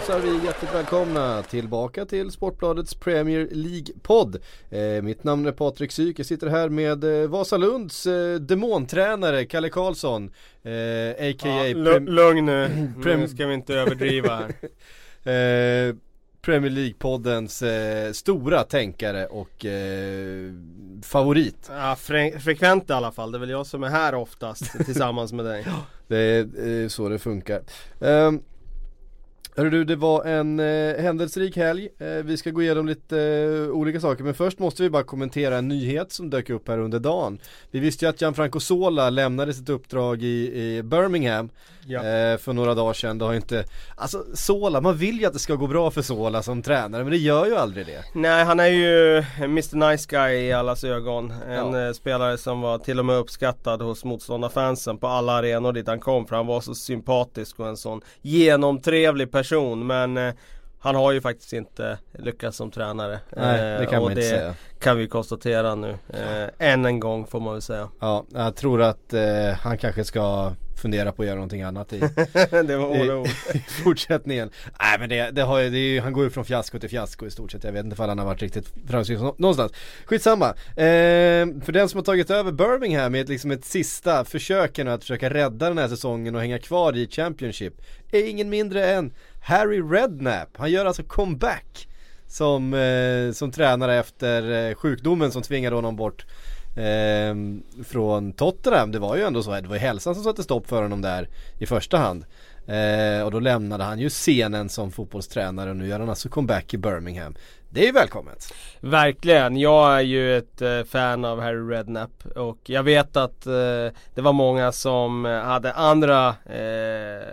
Hälsar vi hjärtligt välkomna tillbaka till Sportbladets Premier League-podd. Eh, mitt namn är Patrik Syk, jag sitter här med eh, Vasalunds eh, demontränare Kalle Karlsson, eh, a.k.a. Ja, Prem- lugn nu, nu ska vi inte överdriva här eh, Premier League-poddens eh, stora tänkare och eh, favorit. ja, fre- Frekvent i alla fall, det är väl jag som är här oftast tillsammans med dig Det är eh, så det funkar. Um, Hörru du, det var en eh, händelserik helg. Eh, vi ska gå igenom lite eh, olika saker men först måste vi bara kommentera en nyhet som dök upp här under dagen. Vi visste ju att Gianfranco Sola lämnade sitt uppdrag i, i Birmingham ja. eh, för några dagar sedan. Det har inte, alltså Sola, man vill ju att det ska gå bra för Sola som tränare men det gör ju aldrig det. Nej han är ju Mr Nice Guy i allas ögon En Ja. eh, spelare som var till och med uppskattad hos motståndarfansen på alla arenor dit han kom för han var så sympatisk och en sån genomtrevlig person men eh, han har ju faktiskt inte lyckats som tränare Nej, det kan Eh, man inte säga. kan vi konstatera nu eh, Än en gång får man väl säga Ja, jag tror att eh, han kanske ska fundera på att göra någonting annat i, Det var i, i fortsättningen. Nej men det, det har det är han går ju från fiasko till fiasko i stort sett. Jag vet inte ifall han har varit riktigt framgångsrik nå- någonstans. Skitsamma. Eh, för den som har tagit över Birmingham med liksom ett sista försök att försöka rädda den här säsongen och hänga kvar i Championship är ingen mindre än Harry Redknapp. Han gör alltså comeback som, eh, som tränare efter eh, sjukdomen som tvingade honom bort eh, från Tottenham. Det var ju ändå så, det var ju hälsan som satte stopp för honom där i första hand. Eh, och då lämnade han ju scenen som fotbollstränare och nu gör han alltså comeback i Birmingham. Det är välkommet. Verkligen, jag är ju ett eh, fan av Harry Redknapp och jag vet att eh, det var många som eh, hade andra eh,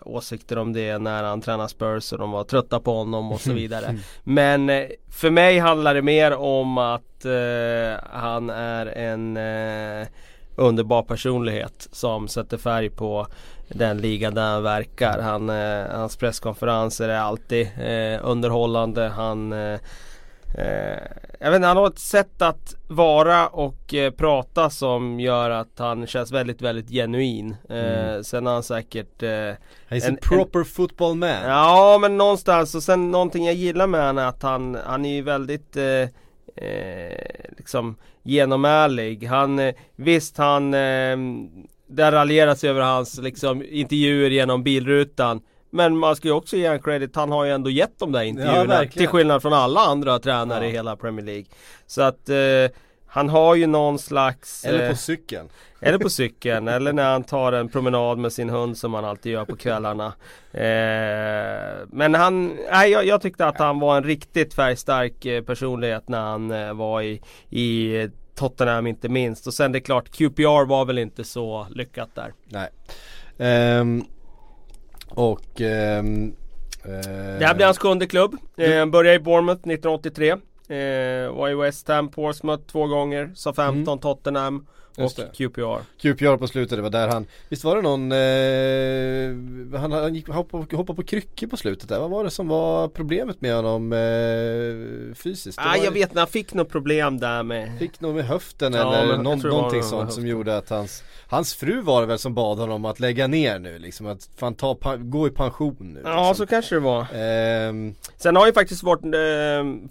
åsikter om det när han tränade Spurs och de var trötta på honom och så vidare. Men för mig handlar det mer om att han är en underbar personlighet som sätter färg på den ligan där han verkar. Han, eh, hans presskonferenser är alltid eh, underhållande. Han eh, eh, jag vet inte, han har ett sätt att vara och eh, prata som gör att han känns väldigt, väldigt genuin. Eh, Sen har han säkert eh, He's En- a proper football man. Ja men någonstans och sen någonting jag gillar med honom är att han, han är ju väldigt eh, eh, liksom genomärlig. Han, eh, visst han, eh, det raljeras över hans liksom intervjuer genom bilrutan. Men man ska ju också ge honom credit, han har ju ändå gett de där intervjuerna. verkligen. till skillnad från alla andra tränare Ja. i hela Premier League. Så att eh, han har ju någon slags Eller eh, på cykeln. eller på cykeln eller när han tar en promenad med sin hund som han alltid gör på kvällarna. Eh, men han, nej jag, jag tyckte att han var en riktigt färgstark eh, personlighet när han eh, var i, i Tottenham inte minst. Och sen det är klart QPR var väl inte så lyckat där. Nej. Ehm, och ehm, eh, Det här blir hans sjunde klubb. Eh, han började i Bournemouth 1983. Eh, var i West Ham, Portsmouth två gånger. Tottenham och Mm. Just det. QPR. QPR på slutet, det var där han Visst var det någon eh, Han, han gick, hoppade, hoppade på kryckor på slutet där, vad var det som var problemet med honom eh, fysiskt? Ah, jag ju- vet inte, han fick något problem där med Fick nog med höften Ja, eller någon, någonting sånt som gjorde att hans Hans fru var det väl som bad honom att lägga ner nu liksom att fan ta, pa- gå i pension nu Ja liksom. så kanske det var. Ehm, Sen har ju faktiskt varit eh,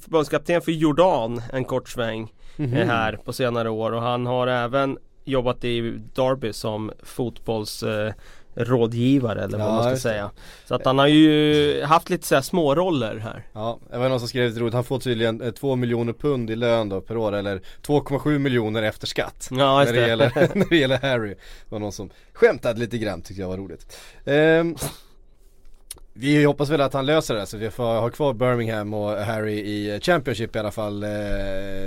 förbundskapten för Jordan en kort sväng eh, här på senare år och han har även jobbat i Derby som fotbolls eh, rådgivare eller vad Ja, man ska säga. Så att han har ju haft lite så här små roller här. Ja, det var någon som skrev lite roligt, han får tydligen eh, 2 miljoner pund i lön då per år eller 2,7 miljoner efter skatt Ja när, det det. gäller, när det gäller Harry. Det var någon som skämtade lite grann tyckte jag var roligt. Ehm, vi hoppas väl att han löser det så vi får ha kvar Birmingham och Harry i Championship i alla fall eh,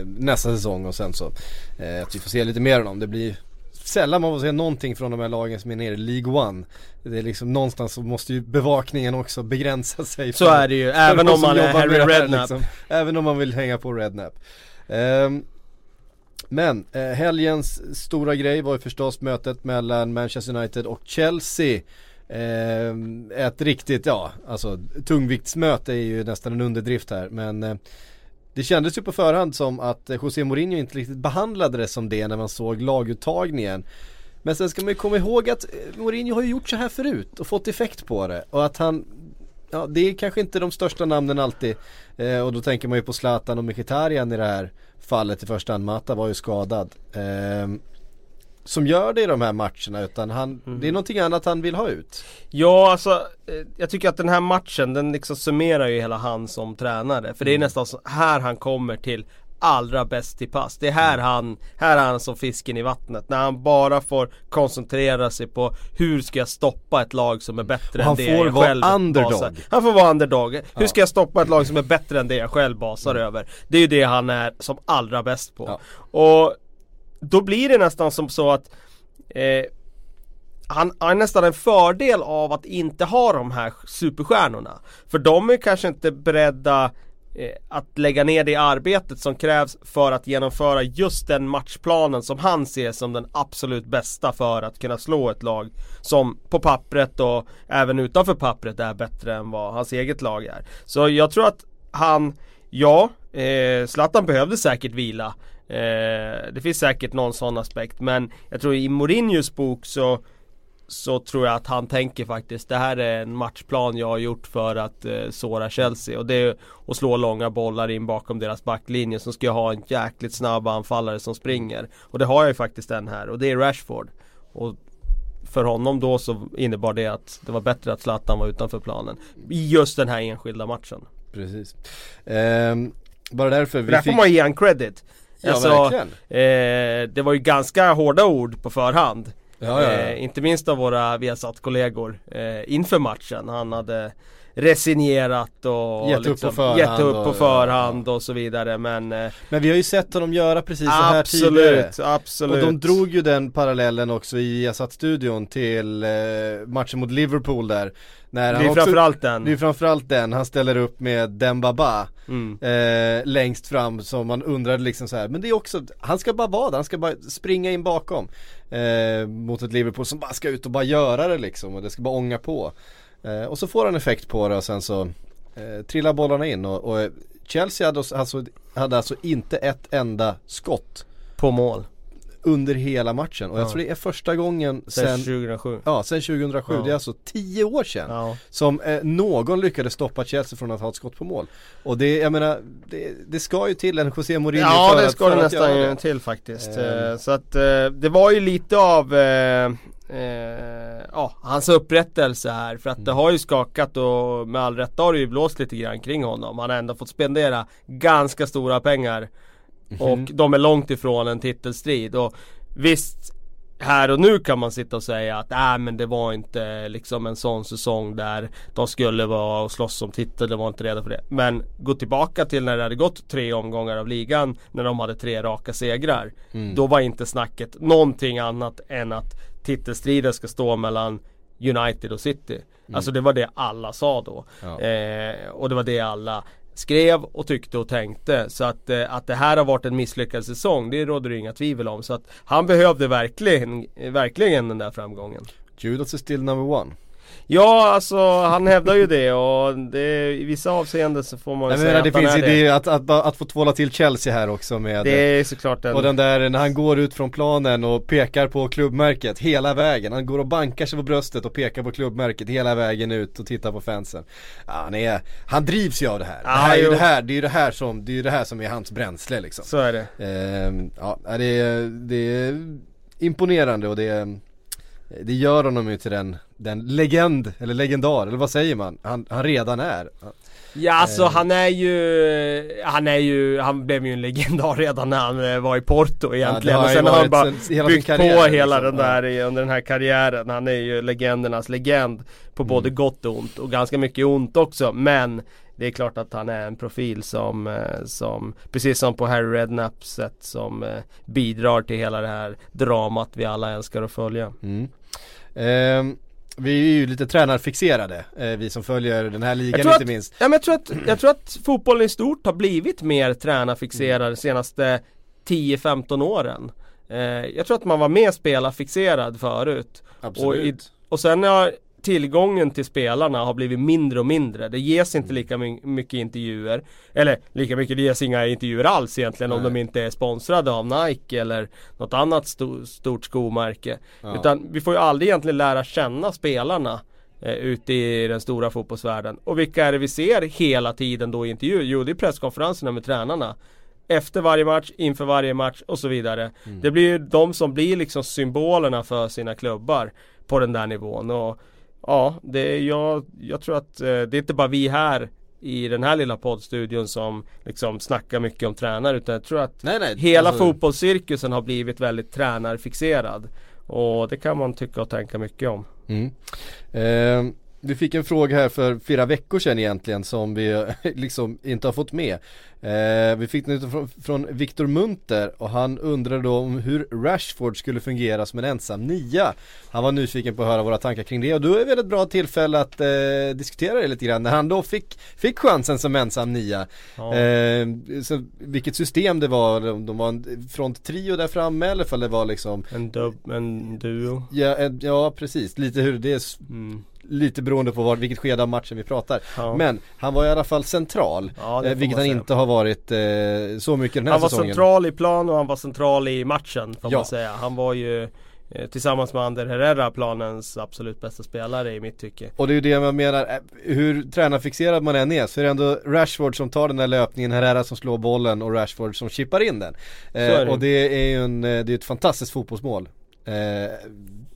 nästa säsong och sen så eh, att vi får se lite mer av dem. Det blir sällan man får se någonting från de här lagen som är nere i League One. Det är liksom någonstans så måste ju bevakningen också begränsa sig. Så är det ju, även om man är Harry Redknapp. Liksom. Även om man vill hänga på Redknapp. Um, men eh, helgens stora grej var ju förstås mötet mellan Manchester United och Chelsea. Eh, ett riktigt, ja, alltså tungviktsmöte är ju nästan en underdrift här men eh, det kändes ju på förhand som att eh, José Mourinho inte riktigt behandlade det som det när man såg laguttagningen. Men sen ska man ju komma ihåg att eh, Mourinho har ju gjort så här förut och fått effekt på det och att han Ja det är kanske inte de största namnen alltid eh, och då tänker man ju på Zlatan och Mkhitaryan i det här fallet i första hand. Mata var ju skadad. Eh, som gör det i de här matcherna utan han, mm. det är någonting annat han vill ha ut. Ja alltså, eh, jag tycker att den här matchen den liksom summerar ju hela han som tränare. För det är mm. nästan så här han kommer till allra bäst i pass. Det är här mm. han, här är han som fisken i vattnet. När han bara får koncentrera sig på hur ska jag stoppa ett lag som är bättre än det jag själv underdog. basar. Han får vara underdog. Hur ska jag stoppa ett lag som är bättre än det jag själv basar mm. över? Det är ju det han är som allra bäst på. Ja. Och då blir det nästan som så att eh, han har nästan en fördel av att inte ha de här superstjärnorna. För de är kanske inte beredda eh, att lägga ner det arbetet som krävs för att genomföra just den matchplanen som han ser som den absolut bästa för att kunna slå ett lag som på pappret och även utanför pappret är bättre än vad hans eget lag är. Så jag tror att han, ja, eh, Zlatan behövde säkert vila Eh, det finns säkert någon sån aspekt men jag tror i Mourinhos bok så så tror jag att han tänker faktiskt det här är en matchplan jag har gjort för att eh, såra Chelsea och det är att slå långa bollar in bakom deras backlinje som ska ha en jäkligt snabb anfallare som springer och det har jag ju faktiskt den här och det är Rashford och för honom då så innebar det att det var bättre att Zlatan var utanför planen i just den här enskilda matchen. Precis. Eh, bara därför vi Där fick... får man ge han credit. Ja, alltså, verkligen. Eh, det var ju ganska hårda ord på förhand. Ja, ja, eh, inte minst av våra Viasat-kollegor eh, inför matchen. Han hade resignerat och gett liksom, upp på förhand, gett upp på förhand och, och så vidare men eh, Men vi har ju sett honom göra precis så här tidigare. Absolut, Och de drog ju den parallellen också i Viasat-studion till eh, matchen mot Liverpool där. När det är också, framförallt den. Det är framförallt den, han ställer upp med Dembaba mm. eh, Längst fram som man undrade liksom så här. Men det är också, han ska bara vara där, han ska bara springa in bakom eh, Mot ett Liverpool som bara ska ut och bara göra det liksom och det ska bara ånga på eh, Och så får han effekt på det och sen så eh, trillar bollarna in och, och Chelsea hade alltså, alltså hade alltså inte ett enda skott På mål under hela matchen och jag tror det är första gången sen, sen 2007 Ja, sen 2007, ja. det är alltså 10 år sedan ja. Som eh, någon lyckades stoppa Chelsea från att ha ett skott på mål Och det, jag menar, det, det ska ju till en José Mourinho Ja för det ska det nästan ju till faktiskt mm. Så att eh, det var ju lite av eh, eh, ja, hans upprättelse här för att mm. det har ju skakat och med all rätta har det ju blåst lite grann kring honom. Han har ändå fått spendera ganska stora pengar Mm. Och de är långt ifrån en titelstrid. Och visst, här och nu kan man sitta och säga att äh, men det var inte liksom en sån säsong där de skulle vara och slåss om titel, det var inte redo för det. Men gå tillbaka till när det hade gått tre omgångar av ligan när de hade tre raka segrar. Mm. Då var inte snacket någonting annat än att titelstriden ska stå mellan United och City. Mm. Alltså det var det alla sa då. Ja. Eh, och det var det alla skrev och tyckte och tänkte. Så att, eh, att det här har varit en misslyckad säsong, det råder det inga tvivel om. Så att han behövde verkligen, verkligen den där framgången. Judas is still number one. Ja, alltså han hävdar ju det och det, i vissa avseenden så får man ju säga menar, att det finns det. Att, att, att, få tvåla till Chelsea här också med Det är såklart den Och den där när han går ut från planen och pekar på klubbmärket hela vägen. Han går och bankar sig på bröstet och pekar på klubbmärket hela vägen ut och tittar på fansen. Ja, han, är, han drivs ju av det här. Ah, Det här är det här, det är ju det här som, det är det här som är hans bränsle liksom. Så är det. Ehm, Ja, det är, det är imponerande och det är det gör honom ju till den, den legend, eller legendar, eller vad säger man? Han, han redan är Ja alltså eh. han är ju, han är ju, han blev ju en legendar redan när han eh, var i Porto egentligen ja, och sen har han bara sen, byggt karriär, på hela liksom. den där ja. under den här karriären Han är ju legendernas legend På mm. både gott och ont och ganska mycket ont också men det är klart att han är en profil som, eh, som precis som på Harry Redknapps sätt som eh, bidrar till hela det här dramat vi alla älskar att följa. Mm. Eh, vi är ju lite tränarfixerade, eh, vi som följer den här ligan inte att- minst. Ja, men jag, tror att, jag tror att fotbollen i stort har blivit mer tränarfixerad de senaste 10-15 åren. Eh, jag tror att man var mer spelarfixerad förut. Absolut. Och sen har tillgången till spelarna har blivit mindre och mindre. Det ges inte lika my- mycket intervjuer. Eller lika mycket, det ges inga intervjuer alls egentligen om Nej. de inte är sponsrade av Nike eller något annat sto- stort skomärke. Ja. Utan vi får ju aldrig egentligen lära känna spelarna eh, ute i den stora fotbollsvärlden. Och vilka är det vi ser hela tiden då i intervjuer? Jo, det är presskonferenserna med tränarna. Efter varje match, inför varje match och så vidare. Mm. Det blir ju de som blir liksom symbolerna för sina klubbar på den där nivån. Och ja, det jag, jag tror att eh, det är inte bara vi här i den här lilla poddstudion som liksom snackar mycket om tränare utan jag tror att Nej, nej, hela alltså- fotbollscirkusen har blivit väldigt tränarfixerad. Och det kan man tycka och tänka mycket om. Mm. Eh, vi fick en fråga här för flera veckor sedan egentligen som vi liksom inte har fått med. Eh, vi fick den från, från Viktor Munter och han undrade då om hur Rashford skulle fungera som en ensam nia. Han var nyfiken på att höra våra tankar kring det och då är det väl ett bra tillfälle att eh, diskutera det lite grann när han då fick, fick chansen som ensam nia. Ja. Eh, så vilket system det var, om de var en fronttrio där framme eller ifall det var liksom En, dub, en duo. Ja, eh, ja precis, lite hur det Mm. Lite beroende på var, vilket skede av matchen vi pratar. Ja. Men han var i alla fall central. Ja, det eh, vilket han inte har varit eh, så mycket den här Han var säsongen. central i plan och han var central i matchen får Ja. man säga. Han var ju eh, tillsammans med Ander Herrera planens absolut bästa spelare i mitt tycke. Och det är ju det man menar, eh, hur tränarfixerad man än är så är det ändå Rashford som tar den där löpningen, Herrera som slår bollen och Rashford som chippar in den. är Eh, det. och det är ju en, det är ett fantastiskt fotbollsmål. Eh,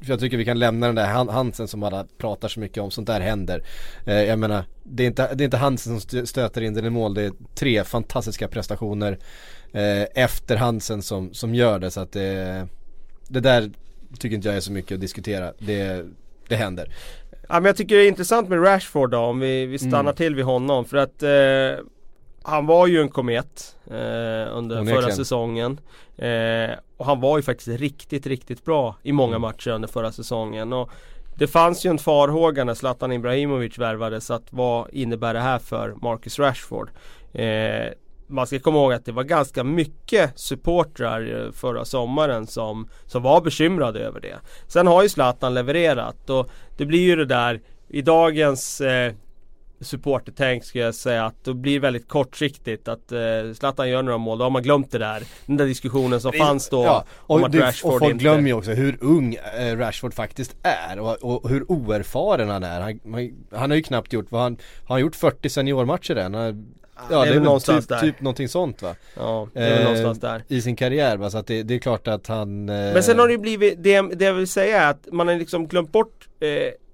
för jag tycker vi kan lämna den där Han- Hansen som alla pratar så mycket om, sånt där händer. Eh, jag menar, det är, inte, det är inte Hansen som stö- stöter in den i mål, det är tre fantastiska prestationer eh, efter Hansen som, som gör det så att det, det där tycker inte jag är så mycket att diskutera. Det, det händer. Ja, men jag tycker det är intressant med Rashford då om vi, vi stannar Mm. till vid honom för att eh, han var ju en komet eh, under Onekligen. förra säsongen. Eh, och han var ju faktiskt riktigt, riktigt bra i många Mm. matcher under förra säsongen. Och det fanns ju en farhåga när Zlatan Ibrahimovic värvades att vad innebär det här för Marcus Rashford? Eh, man ska komma ihåg att det var ganska mycket supportrar eh, förra sommaren som, som var bekymrade över det. Sen har ju Zlatan levererat och det blir ju det där i dagens eh, supportertänk skulle jag säga att då blir det väldigt kortsiktigt att eh, Zlatan gör några mål, då har man glömt det där. Den där diskussionen som fanns då Ja, om och, att det, Rashford och folk inte... glömmer ju också hur ung eh, Rashford faktiskt är och, och hur oerfaren han är. Han, han, han har ju knappt gjort, vad han, har han gjort 40 seniormatcher än? Han, ja, det är väl någonstans typ, där. typ någonting sånt va? Ja, det är väl Eh, någonstans där. I sin karriär va, så att det, det är klart att han eh, Men sen har det ju blivit, det, det jag vill säga är att man har liksom glömt bort eh,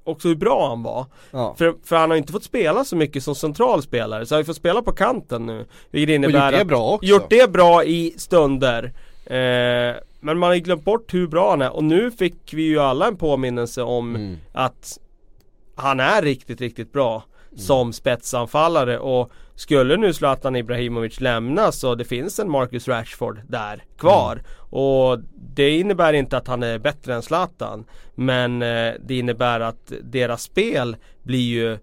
också hur bra han var. ja. För, för han har inte fått spela så mycket som central spelare, så han har ju fått spela på kanten nu. Vilket innebär gjort det bra också. Gjort det bra i stunder. Eh, men man har ju glömt bort hur bra han är och nu fick vi ju alla en påminnelse om Mm. att han är riktigt, riktigt bra Mm. som spetsanfallare och skulle nu Zlatan Ibrahimovic lämna så det finns en Marcus Rashford där kvar. Mm. Och det innebär inte att han är bättre än Zlatan men eh, det innebär att deras spel blir ju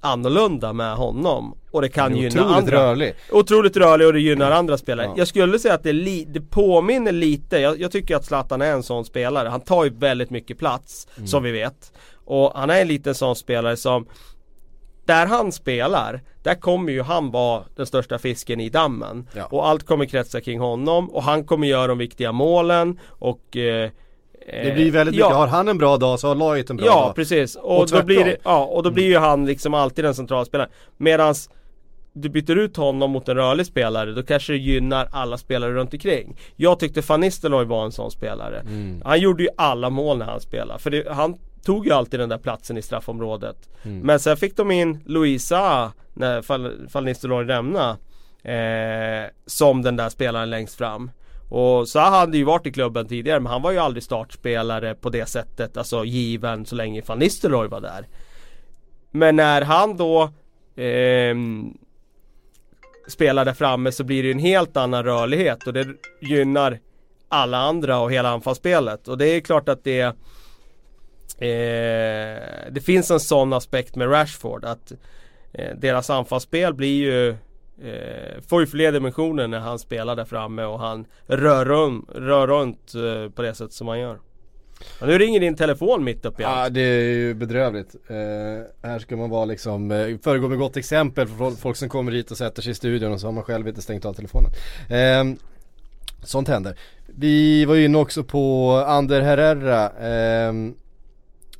annorlunda med honom och det kan är gynna otroligt andra. rörlig. Otroligt rörlig och det gynnar andra spelare. Ja. Jag skulle säga att det, li- det påminner lite, jag, jag tycker att Zlatan är en sån spelare. Han tar ju väldigt mycket plats, Mm. som vi vet. Och han är en liten sån spelare som där han spelar, där kommer ju han vara den största fisken i dammen. Ja. Och allt kommer kretsa kring honom. Och han kommer göra de viktiga målen. Och eh, Det blir väldigt mycket, har han en bra dag så har laget en bra Ja dag. precis, och, Och då blir det, ja, och då blir ju han liksom alltid den centrala spelaren Medans du byter ut honom mot en rörlig spelare, då kanske det gynnar alla spelare runt omkring. Jag tyckte Van Nistelrooy var en sån spelare. Mm. Han gjorde ju alla mål när han spelade, för det, han tog ju alltid den där platsen i straffområdet Mm. Men sen fick de in Louisa när Van Nistelrooy lämnade eh, Som den där spelaren längst fram och så hade ju varit i klubben tidigare men han var ju aldrig startspelare på det sättet Alltså given så länge Van Nistelrooy var där Men när han då eh, spelar där framme så blir det en helt annan rörlighet och det gynnar alla andra och hela anfallsspelet. Och det är klart att det eh, Det finns en sån aspekt med Rashford att eh, deras anfallsspel blir ju eh, Får ju fler dimensioner när han spelar där framme och han rör, rum, rör runt eh, på det sätt som han gör. Ja, nu ringer din telefon mitt uppe i Ja allt. det är ju bedrövligt. Eh, här ska man vara liksom, föregå med gott exempel för fol- folk som kommer hit och sätter sig i studion och så har man själv inte stängt av telefonen. Eh, sånt händer. Vi var ju inne också på Ander Herrera.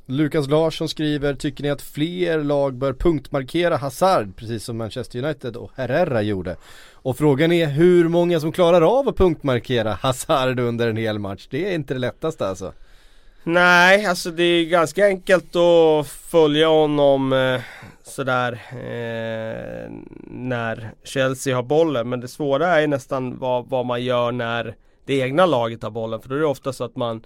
Lukas Larsson skriver, tycker ni att fler lag bör punktmarkera Hazard precis som Manchester United och Herrera gjorde? Och frågan är hur många som klarar av att punktmarkera Hazard under en hel match? Det är inte det lättaste alltså. Nej, alltså det är ganska enkelt att följa honom eh, sådär eh, när Chelsea har bollen. Men det svåra är nästan vad, vad man gör när det egna laget har bollen. För då är det ofta så att man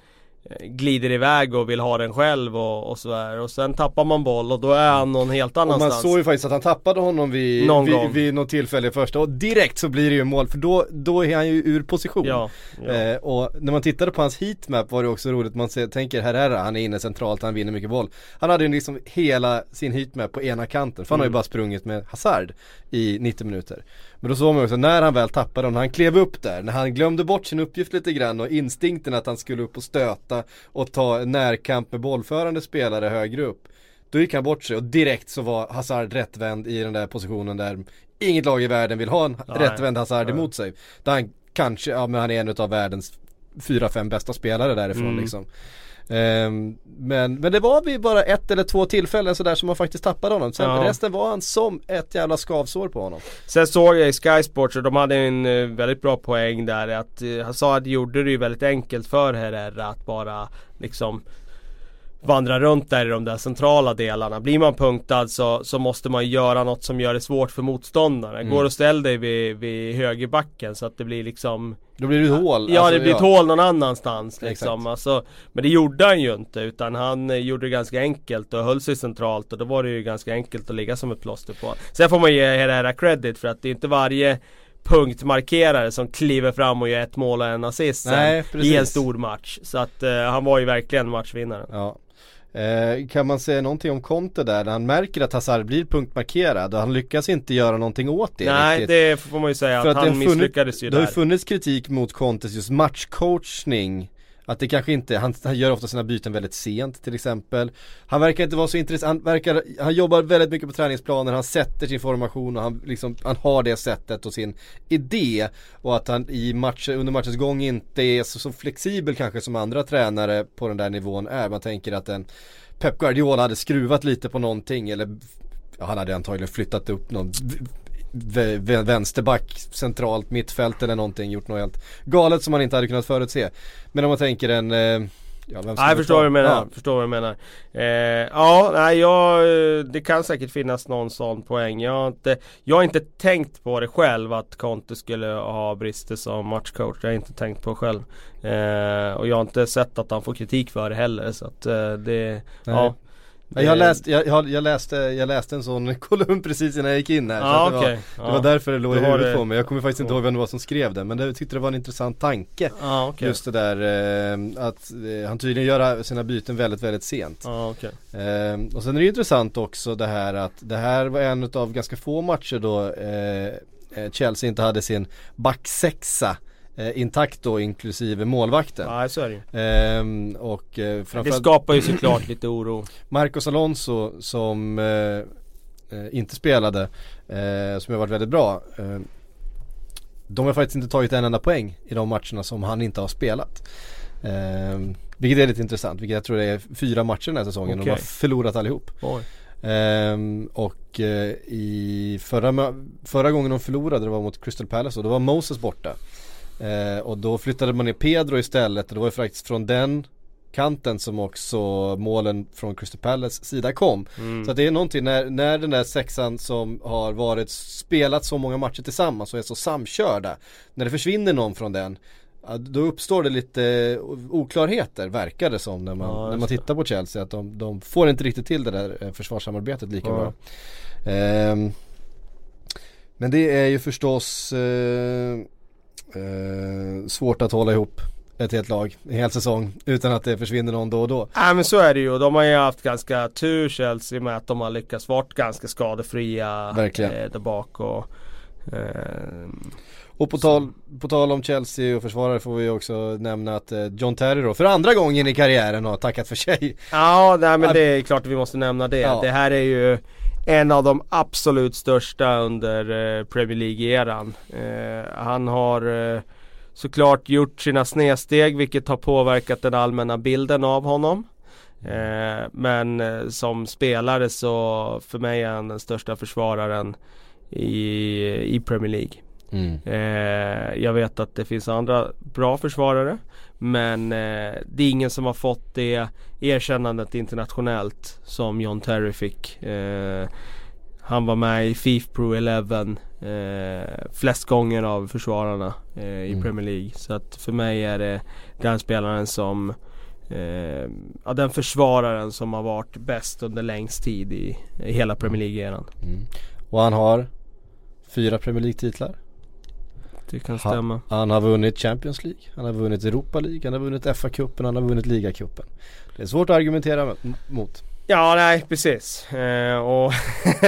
glider iväg och vill ha den själv och, och sådär. Och sen tappar man boll och då är han någon helt Och man annanstans. såg ju faktiskt att han tappade honom vid, Någon vid, vid något tillfälle i första och direkt så blir det ju mål för då, då är han ju ur position. Ja, ja. Eh, och när man tittade på hans heatmap var det också roligt, man ser, tänker Herrera, han är inne centralt, han vinner mycket boll. Han hade ju liksom hela sin heatmap på ena kanten, för han har ju Mm. bara sprungit med Hazard i 90 minuter. Men då såg man också, när han väl tappade den, när han klev upp där, när han glömde bort sin uppgift lite grann och instinkten att han skulle upp och stöta och ta närkamp med bollförande spelare högre upp. Då gick han bort sig och direkt så var Hazard rättvänd i den där positionen där inget lag i världen vill ha en Nej. rättvänd Hazard Nej. emot sig. Där han kanske, ja men han är en av världens fyra, fem bästa spelare därifrån Mm. liksom. Ehm, men, men det var vid bara ett eller två tillfällen sådär som man faktiskt tappade honom. Sen Ja. resten var han som ett jävla skavsår på honom. Sen såg jag i Sky Sports och de hade en eh, väldigt bra poäng där att uh, Hazard gjorde det ju väldigt enkelt för Herrera att bara liksom vandra runt där i de där centrala delarna. Blir man punktad så, så måste man göra något som gör det svårt för motståndaren. Mm. Går och ställ dig vid, vid högerbacken så att det blir liksom Då blir det ett hål. Ja alltså, det blir ett hål någon annanstans liksom. Alltså, men det gjorde han ju inte utan han eh, gjorde det ganska enkelt och höll sig centralt och då var det ju ganska enkelt att ligga som ett plåster på Sen får man ge Herrera credit för att det är inte varje punktmarkerare som kliver fram och gör ett mål och en assist Nej, i en stor match. Så att eh, han var ju verkligen matchvinnaren. Ja. Eh, kan man säga någonting om Conte där när han märker att Hazard blir punktmarkerad och han lyckas inte göra någonting åt det Nej riktigt. det får man ju säga För att, att han funnits- misslyckades ju Det har där. ju funnits kritik mot Contes just matchcoachning att det kanske inte, han, han gör ofta sina byten väldigt sent till exempel. Han verkar inte vara så intressant, han verkar, han jobbar väldigt mycket på träningsplanen, han sätter sin formation och han liksom, han har det sättet och sin idé. Och att han i match, under matchens gång inte är så, så flexibel kanske som andra tränare på den där nivån är. Man tänker att en Pep Guardiola hade skruvat lite på någonting eller ja, han hade antagligen flyttat upp någon vänsterback centralt mittfält eller någonting gjort något helt galet som man inte hade kunnat förutse. Men om man tänker en, eh, ja Nej, jag förstår vad du menar. Ja. Förstår vad du menar. Eh, ja, nej, jag, eh, det kan säkert finnas någon sån poäng. Jag har, inte, jag har inte tänkt på det själv att Conte skulle ha brister som matchcoach. Jag har inte tänkt på det själv. Eh, och jag har inte sett att han får kritik för det heller. Så att eh, det, ja. Ja, Jag, läst, jag, jag, jag, läste, jag läste en sån kolumn precis innan jag gick in här. så Ja, att det, okej. var, det var därför det låg i huvudet det- på mig. Jag kommer faktiskt inte ihåg vem det var som skrev det. Men det, jag tyckte det var en intressant tanke. Ja, okej. Just det där eh, att eh, han tydligen gör sina byten väldigt, väldigt sent. Okej. Ehm, och sen är det intressant också det här att det här var en av ganska få matcher då eh, eh, Chelsea inte hade sin backsexa eh, intakt då inklusive målvakten. Ja, så är det. Ehm, och eh, Det skapar ju såklart lite oro. Marcos Alonso som eh, eh, inte spelade, eh, som har varit väldigt bra. Eh, de har faktiskt inte tagit en enda poäng i de matcherna som han inte har spelat. Eh, vilket är lite intressant, vilket jag tror det är fyra matcher den här säsongen och de har förlorat allihop. Oj. Ehm, och eh, i förra, förra gången de förlorade det var mot Crystal Palace och då var Moses borta. Eh, och då flyttade man ner Pedro istället och det var ju faktiskt från den kanten som också målen från Crystal Palace sida kom. Mm. Så det är någonting när, när den där sexan som har varit spelat så många matcher tillsammans och är så samkörda. När det försvinner någon från den då uppstår det lite oklarheter verkar det som när man, Ja, när man tittar på Chelsea att de, de får inte riktigt till det där eh, försvarssamarbetet lika Ja. bra. Ehm, men det är ju förstås eh, eh, svårt att hålla ihop ett helt lag en hel säsong utan att det försvinner någon då och då. Nej men så är det ju. De har ju haft ganska tur Chelsea med att de har lyckats vara ganska skadefria Verkligen. eh, där bak och eh, Och på tal, på tal om Chelsea och försvarare får vi också nämna att eh, John Terry då för andra gången i karriären har tackat för sig. Ja, nej, men Ja. det är klart att vi måste nämna det. Ja. Det här är ju en av de absolut största under eh, Premier League-eran. Eh, han har eh, såklart gjort sina snedsteg vilket har påverkat den allmänna bilden av honom. Eh, men eh, som spelare så för mig är han den största försvararen i, i Premier League. Eh, jag vet att det finns andra bra försvarare Men eh, det är ingen som har fått det erkännandet internationellt som John Terry fick eh, Han var med i FIFA Pro 11 eh, flest gånger av försvararna eh, i Mm. Premier League Så att för mig är det den spelaren som eh, Ja den försvararen som har varit bäst under längst tid i, i hela Premier League-eran Mm. Och han har fyra Premier League-titlar. Det kan Ha- stämma Han har vunnit Champions League, han har vunnit Europa League, han har vunnit FA-cupen, han har vunnit ligacupen. Det är svårt att argumentera mot. Ja, nej precis. Eh, och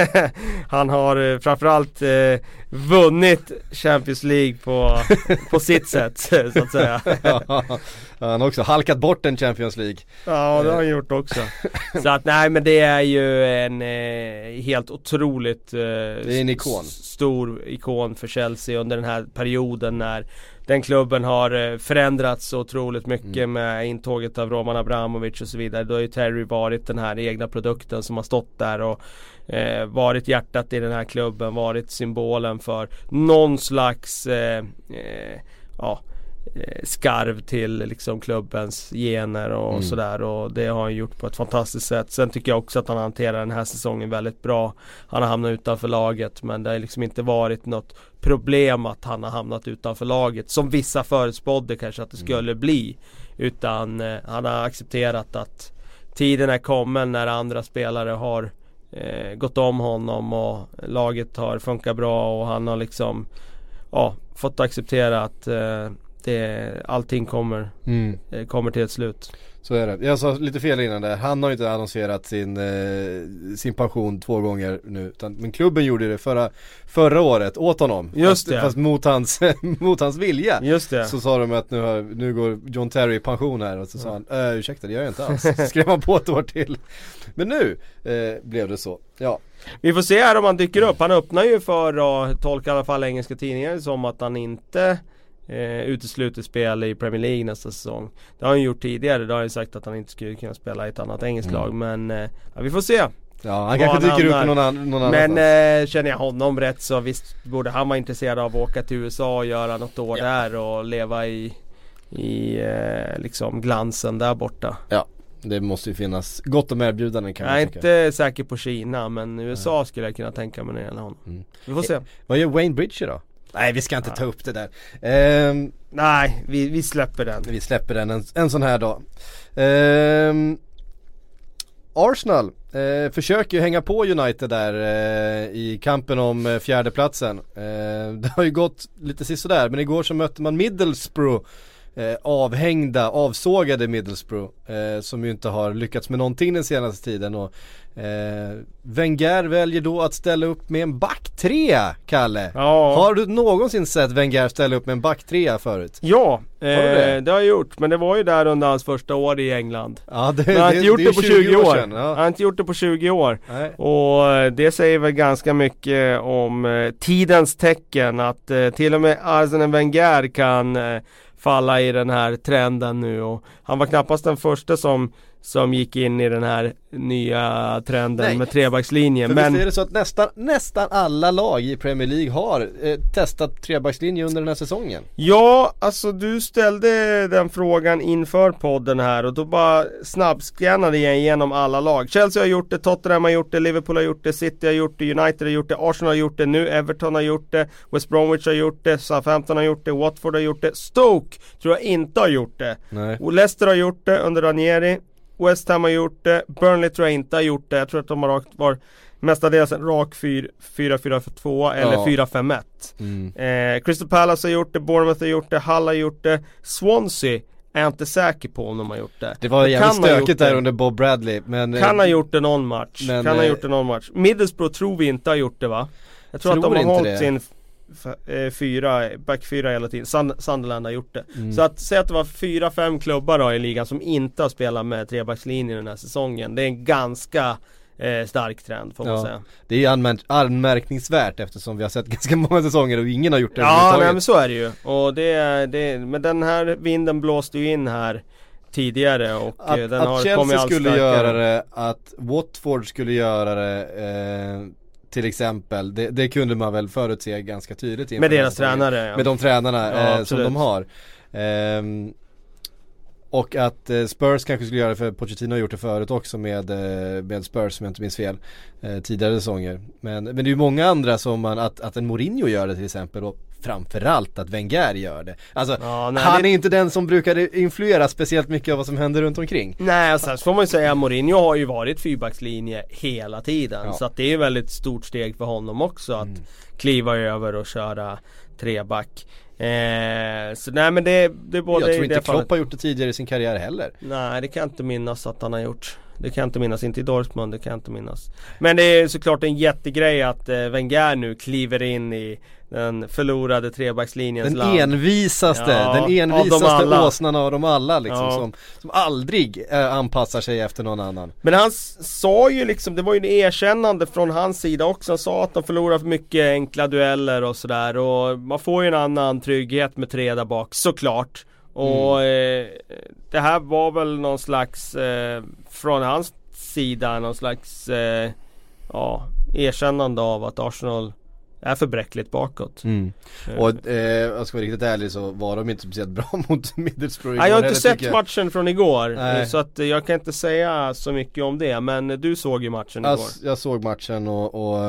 han har eh, framförallt eh, vunnit Champions League på, på sitt sätt så att säga. han har också halkat bort en Champions League. Ja, det har han gjort också. Så att nej men det är ju en eh, helt otroligt eh, är en ikon. stor ikon för Chelsea under den här perioden när den klubben har eh, förändrats otroligt mycket Mm. med intåget av Roman Abramovic och så vidare. Då har ju Terry varit den här egna produkten som har stått där och eh, varit hjärtat i den här klubben, varit symbolen för någon slags eh, eh, ja, skarv till liksom klubbens gener och Mm. sådär och det har han gjort på ett fantastiskt sätt. Sen tycker jag också att han hanterar den här säsongen väldigt bra. Han har hamnat utanför laget men det har liksom inte varit något problem att han har hamnat utanför laget som vissa förutspådde kanske att det skulle bli. Utan eh, han har accepterat att tiden är kommen när andra spelare har eh, gått om honom och laget har funkat bra och han har liksom ja, fått acceptera att eh, det, allting kommer, eh, kommer till ett slut. Så är det. Jag sa lite fel innan där. Han har ju inte annonserat sin, eh, sin pension två gånger nu. Utan, men klubben gjorde det förra, förra året åt honom. Just fast, det. Fast mot hans, mot hans vilja. Just det. Så sa de att nu, har, nu går John Terry i pension här och så sa han äh, ursäkta det gör jag inte alls. Så skrev han på ett år till. Men nu eh, blev det så. Ja. Vi får se här om han dyker upp. Han öppnar ju för att tolka i alla fall engelska tidningar som att han inte eh, utesluter spel i Premier League nästa säsong. Det har han gjort tidigare. Då har han ju sagt att han inte skulle kunna spela i ett annat engelskt Mm. lag. Men eh, ja, vi får se. Ja han kanske dyker upp någon, an, någon Men annanstans. eh, känner jag honom rätt så visst borde han vara intresserad av att åka till USA och göra något år Ja. där och leva i i eh, liksom glansen där borta. Det måste ju finnas gott om erbjudanden kan Jag är man tycka. inte säker på Kina men USA skulle jag kunna tänka mig när det gäller honom. Mm. Vi får se. Vad gör Wayne Bridger då? Nej vi ska inte ta upp det där. Ehm, Nej, vi, vi släpper den. vi släpper den en, en sån här dag. Ehm, Arsenal eh, försöker ju hänga på United där eh, i kampen om eh, fjärdeplatsen. Eh, det har ju gått lite sisådär men igår så mötte man Middlesbrough eh, avhängda, avsågade Middlesbrough eh, som ju inte har lyckats med någonting den senaste tiden och eh, Wenger väljer då att ställa upp med en backtrea, Kalle. Ja. Har du någonsin sett Wenger ställa upp med en backtrea förut? Ja, eh, du det? det? har jag gjort. Men det var ju där under hans första år i England. Ja det, Men han har inte gjort det, på 20 år. sedan, Han har inte gjort det på 20 år. Nej. Och eh, det säger väl ganska mycket om eh, tidens tecken. Att eh, till och med Arsene Wenger kan eh, falla i den här trenden nu. Och han var knappast den första som som gick in i den här nya trenden Nej. med trebackslinjen. För Men visst är det så att nästan, nästan alla lag i Premier League har eh, testat trebackslinje under den här säsongen? ja, alltså du ställde den frågan inför podden här och då bara snabbskannade jag igenom alla lag. Chelsea har gjort det, Tottenham har gjort det, Liverpool har gjort det, City har gjort det, United har gjort det, Arsenal har gjort det, nu Everton har gjort det, West Bromwich har gjort det, Southampton har gjort det, Watford har gjort det, Stoke tror jag inte har gjort det. Nej. Och Leicester har gjort det under Ranieri West Ham har gjort det, Burnley tror jag inte har gjort det. Jag tror att de har rakt, var mestadels en rak 4-4-2 eller Ja. 4-5-1. Mm. Eh, Crystal Palace har gjort det, Bournemouth har gjort det, Hull har gjort det, Swansea är jag inte säker på om de har gjort det. Det var jävligt ha stökigt det. där under Bob Bradley men Kan ha eh, gjort det någon match, men, kan ha eh, gjort det någon match. Middlesbrough tror vi inte har gjort det va? Jag tror, Tror att de har hållit det. sin eh, fyra, back fyra hela tiden. Sund- Sunderland har gjort det. Mm. Så att säga att det var fyra, fem klubbar då i ligan som inte har spelat med trebackslinjen den här säsongen. Det är en ganska eh, stark trend får man Ja. säga. Det är anmär- anmärkningsvärt eftersom vi har sett ganska många säsonger och ingen har gjort det Ja, nej, men så är det ju. Och det, det, men den här vinden blåste ju in här tidigare och eh, Att, den har att kommit Chelsea allt skulle starkare. göra det, att Watford skulle göra det eh, till exempel, det, det kunde man väl förutse ganska tydligt Med deras tränare ja. Med de tränarna Ja, eh, som de har. Ehm, och att eh, Spurs kanske skulle göra det, för Pochettino har gjort det förut också med, eh, med Spurs om jag inte minns fel. Eh, tidigare säsonger. Men, men det är ju många andra som man, att, att en Mourinho gör det till exempel och framförallt att Wenger gör det. Alltså Ja, nej, han det- är inte den som brukar influera speciellt mycket av vad som händer runt omkring. Nej, så får man ju säga att Mourinho har ju varit fyrbackslinje hela tiden. Ja. Så att det är ju väldigt stort steg för honom också att Mm. kliva över och köra treback. Eh, så nej men det, det är både jag tror inte fallet. Klopp har gjort det tidigare i sin karriär heller. Nej det kan jag inte minnas att han har gjort. Det kan jag inte minnas, inte i Dortmund, det kan jag inte minnas. Men det är såklart en jättegrej att eh, Wenger nu kliver in i den förlorade trebackslinjens Den land. envisaste, Ja, den av envisaste alla. åsnan av dem alla liksom Ja. som, som aldrig eh, anpassar sig efter någon annan. Men han sa ju liksom, det var ju ett erkännande från hans sida också. Han sa att de förlorar för mycket enkla dueller och sådär. Och man får ju en annan trygghet med tre där bak, såklart. Och eh, det här var väl någon slags, eh, från hans sida, någon slags eh, ja, erkännande av att Arsenal är för bräckligt bakåt. Eh, Och eh, jag ska vara riktigt ärlig så var de inte speciellt bra mot Middlesbrough Nej, jag har igår inte sett jag. matchen från igår, Nej. eh, så att eh, jag kan inte säga så mycket om det. Men du såg ju matchen Jag, igår. jag såg matchen och, och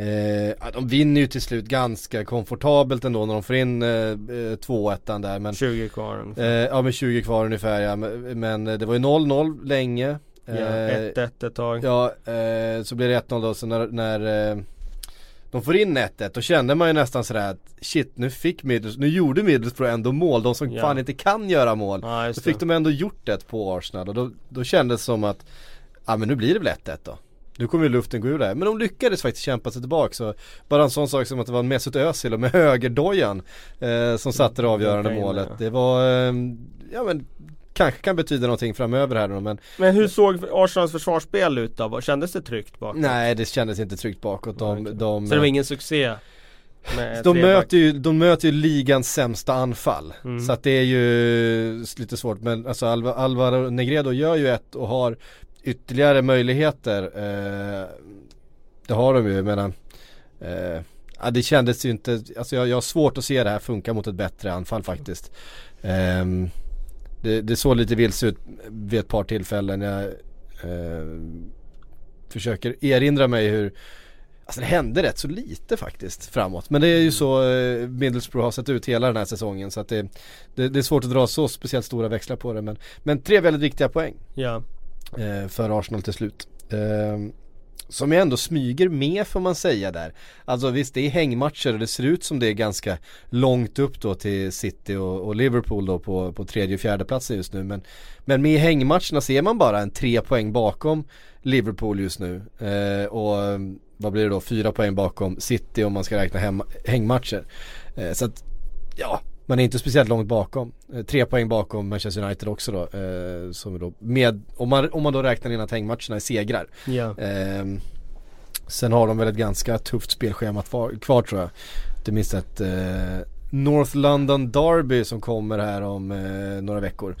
eh, de vinner ju till slut ganska komfortabelt ändå när de får in eh, eh, 2-1 där men 20 kvar ungefär. eh, Ja med 20 kvar ungefär ja, men, men det var ju 0-0 länge Ja, Eh, 1-1 ett tag. Ja, eh, så blir det 1-0 då, så när, när eh, de får in 1-1 då kände man ju nästan sådär att shit nu fick Middlesbrough, nu gjorde Middlesbrough ändå mål, de som Ja. fan inte kan göra mål. Så just fick det. de ändå gjort det på Arsenal och då, då kändes det som att, ja men nu blir det väl 1-1 då. Nu kommer ju luften gå ur där. Men de lyckades faktiskt kämpa sig tillbaka så bara en sån sak som att det var Mesut Özil och med högerdojan eh, som satte det avgörande det, målet. Det var, eh, ja men kanske kan betyda någonting framöver här då men Men hur såg Arsenals försvarsspel ut då? Kändes det tryggt bakåt? nej det kändes inte tryggt bakåt. De, de, Så det var ingen succé? De, möter ju, de möter ju ligans sämsta anfall. Mm. Så att det är ju lite svårt. Men alltså Alva, Alvaro Negredo gör ju ett och har ytterligare möjligheter. Eh, det har de ju, jag menar. Eh, ja, det kändes ju inte, alltså jag, jag har svårt att se det här funka mot ett bättre anfall faktiskt. Ehm, det, det såg lite vilse ut vid ett par tillfällen. Jag eh, försöker erinra mig hur Alltså det hände rätt så lite faktiskt framåt. Men det är ju så eh, Middlesbrough har sett ut hela den här säsongen så att det, det, det är svårt att dra så speciellt stora växlar på det. Men, men tre väldigt viktiga poäng Ja. eh, för Arsenal till slut. Eh, som jag ändå smyger med får man säga där. Alltså visst det är hängmatcher och det ser ut som det är ganska långt upp då till City och, och Liverpool då på, på tredje och fjärde platsen just nu. Men, men med hängmatcherna ser man bara en tre poäng bakom Liverpool just nu. Eh, och vad blir det då? Fyra poäng bakom City om man ska räkna hem, hängmatcher. Eh, så att ja, man är inte speciellt långt bakom. Eh, tre poäng bakom Manchester United också då. Eh, som då med, om, man, om man då räknar in att hängmatcherna är segrar. Ja. Ehm, sen har de väl ett ganska tufft spelschema kvar, tror jag. Det minst ett eh, North London Derby som kommer här om några veckor.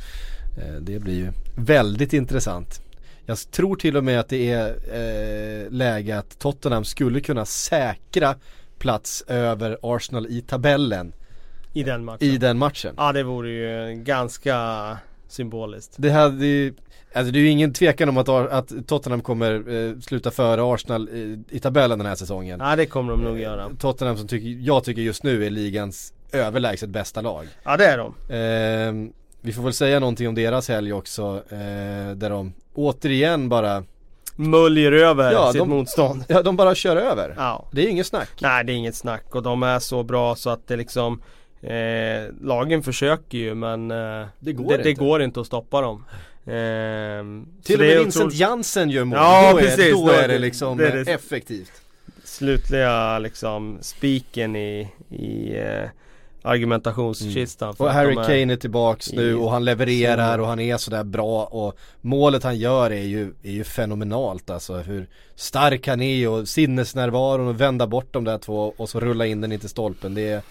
Det blir ju väldigt intressant. Jag tror till och med att det är eh, läge att Tottenham skulle kunna säkra plats över Arsenal i tabellen I den matchen. i den matchen. Ja det vore ju ganska symboliskt. Det hade ju, alltså det är ju ingen tvekan om att, att Tottenham kommer eh, sluta före Arsenal i, i tabellen den här säsongen. Ja det kommer de nog göra. Tottenham som tycker, jag tycker just nu är ligans överlägset bästa lag. Ja det är de. Eh, vi får väl säga någonting om deras helg också, eh, där de återigen bara, Möljer över Ja, sitt de- motstånd. ja de bara kör över. Ja. Det är inget snack. Nej det är inget snack och de är så bra så att det liksom eh, Lagen försöker ju men eh, Det går det, det inte. går inte att stoppa dem. Så Till och med Vincent otroligt- Jansen gör mål, Ja, då, precis. är, då Då är det liksom det är det- effektivt. slutliga liksom spiken i, i eh, argumentationskistan. för Och Harry är- Kane är tillbaks nu och han levererar och han är sådär bra och målet han gör är ju, är ju fenomenalt alltså hur stark han är och sinnesnärvaron och vända bort de där två och så rulla in den in till stolpen. Det är,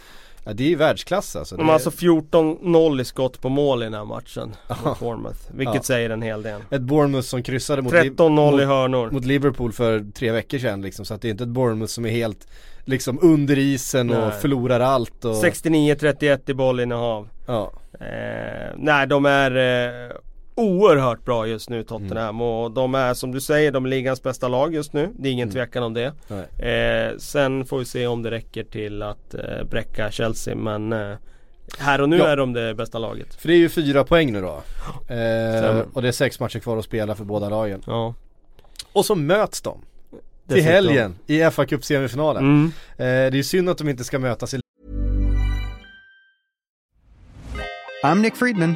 ja, det är ju världsklass alltså. De har är alltså 14-0 i skott på mål i den här matchen mot Bournemouth. Vilket Ja. säger en hel del. ett Bournemouth som kryssade mot, Liv- 13-0 i mot, hörnor. mot Liverpool för tre veckor sedan liksom. Så att det är inte ett Bournemouth som är helt liksom under isen och Nej. förlorar allt och 69-31 i bollinnehav. ja. Eh, nej de är eh, oerhört bra just nu Tottenham Mm. och de är som du säger, de är ligans bästa lag just nu. Det är ingen tvekan om det. Mm. Eh, sen får vi se om det räcker till att eh, bräcka Chelsea men eh, här och nu Ja. är de det bästa laget. För det är ju fyra poäng nu då. Eh, och det är sex matcher kvar att spela för båda lagen. Ja. Och så möts de. Till helgen i FA Cup semifinalen. Mm. Eh, det är ju synd att de inte ska mötas i I'm Nick Friedman.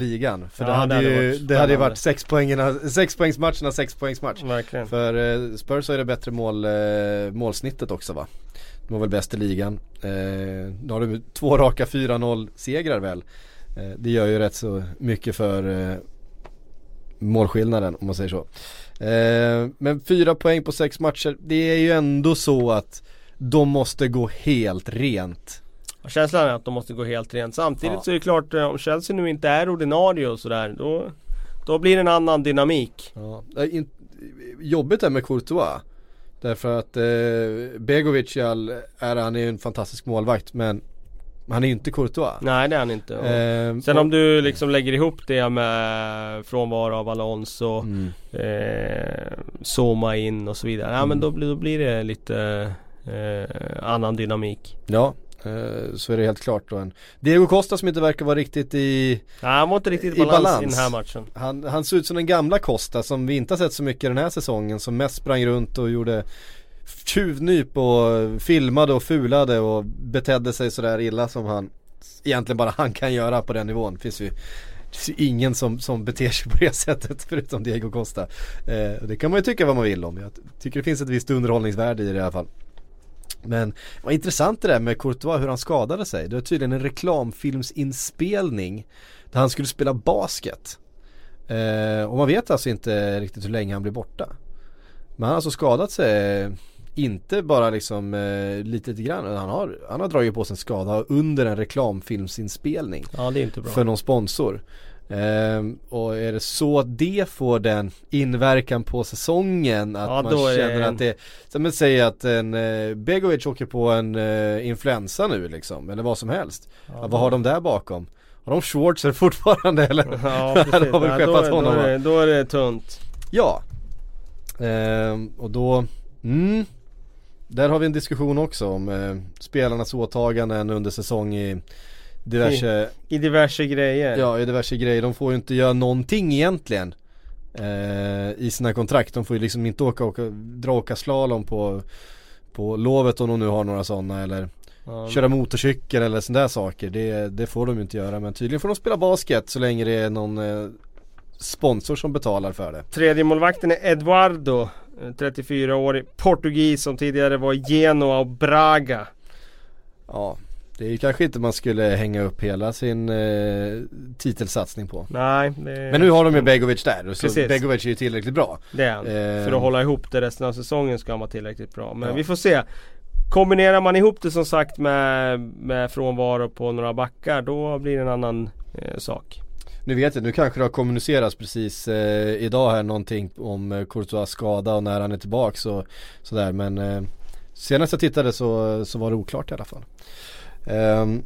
Ligan. För Ja, det hade det ju, varit det hade ju varit sex poängerna, sex poängsmatcherna, sex poängsmatch. Verkligen. För eh, Spurs har ju det bättre mål, eh, målsnittet också va? De var väl bäst i ligan. Eh, nu har de två raka 4-0 segrar väl. Det gör ju rätt så mycket för målskillnaden om man säger så. Men fyra poäng på sex matcher, det är ju ändå så att de måste gå helt rent. Och Känslan är att de måste gå helt rent. Samtidigt Ja. så är det klart eh, om Chelsea nu inte är ordinarie och sådär då, då blir det en annan dynamik. Ja, jobbigt är med Courtois. Därför att eh, Begovic ära, han är en fantastisk målvakt men han är ju inte Courtois. Nej det är han inte. Eh, Sen och- om du liksom lägger ihop det med frånvaro av Alonso, Mm. eh, Soma in och så vidare. Ja men då, blir- då blir det lite eh, annan dynamik. Ja, så är det helt klart då en Diego Costa som inte verkar vara riktigt i Nej han var inte riktigt I balans, balans. i den här matchen. han, han ser ut som den gamla Costa som vi inte har sett så mycket den här säsongen som mest sprang runt och gjorde tjuvnyp och filmade och fulade och betedde sig sådär illa som han egentligen bara han kan göra på den nivån. Det finns ju det finns ju ingen som, som beter sig på det sättet förutom Diego Costa. Eh, det kan man ju tycka vad man vill om. Jag tycker det finns ett visst underhållningsvärde i det i alla fall. Men vad intressant det där med Courtois hur han skadade sig. Det var tydligen en reklamfilmsinspelning där han skulle spela basket. Eh, och man vet alltså inte riktigt hur länge han blir borta. Men han har alltså skadat sig, eh, inte bara liksom eh, lite, lite grann. Han har, han har dragit på sig en skada under en reklamfilmsinspelning Ja det är inte bra. för någon sponsor. Ehm, och är det så att det får den inverkan på säsongen att Ja, man är känner att det, som att säga att en eh, Begovic åker på en eh, influensa nu liksom, eller vad som helst. Ja, vad har de där bakom? Har de Schwarzer fortfarande eller? Ja precis. har väl Ja, då, honom, då, är, då är det tunt. Ja. Ehm, och då, mm, där har vi en diskussion också om eh, spelarnas åtaganden under säsong i diverse I diverse grejer. Ja, i diverse grejer. De får ju inte göra någonting egentligen eh, i sina kontrakt. De får ju liksom inte åka, åka dra åka slalom på, på lovet om de nu har några sådana eller Ja. köra motorcykel eller sådana där saker. Det, det får de ju inte göra. Men tydligen får de spela basket så länge det är någon eh, sponsor som betalar för det. Tredje målvakten är Eduardo, eh, 34-årig portugis som tidigare var i Genoa och Braga. Ja, det är kanske inte man skulle hänga upp hela sin eh, titelsatsning på. Nej, det, Men nu har de ju Begovic där och så Precis. Begovic är ju tillräckligt bra. det är han. Eh, För att hålla ihop det resten av säsongen ska han vara tillräckligt bra. Men Ja. vi får se. Kombinerar man ihop det som sagt med, med frånvaro på några backar då blir det en annan eh, sak. Nu vet jag, nu kanske det har kommunicerats precis eh, idag här någonting om eh, Courtois skada och när han är tillbaks och sådär men eh, senast jag tittade så, så var det oklart i alla fall. Ehm,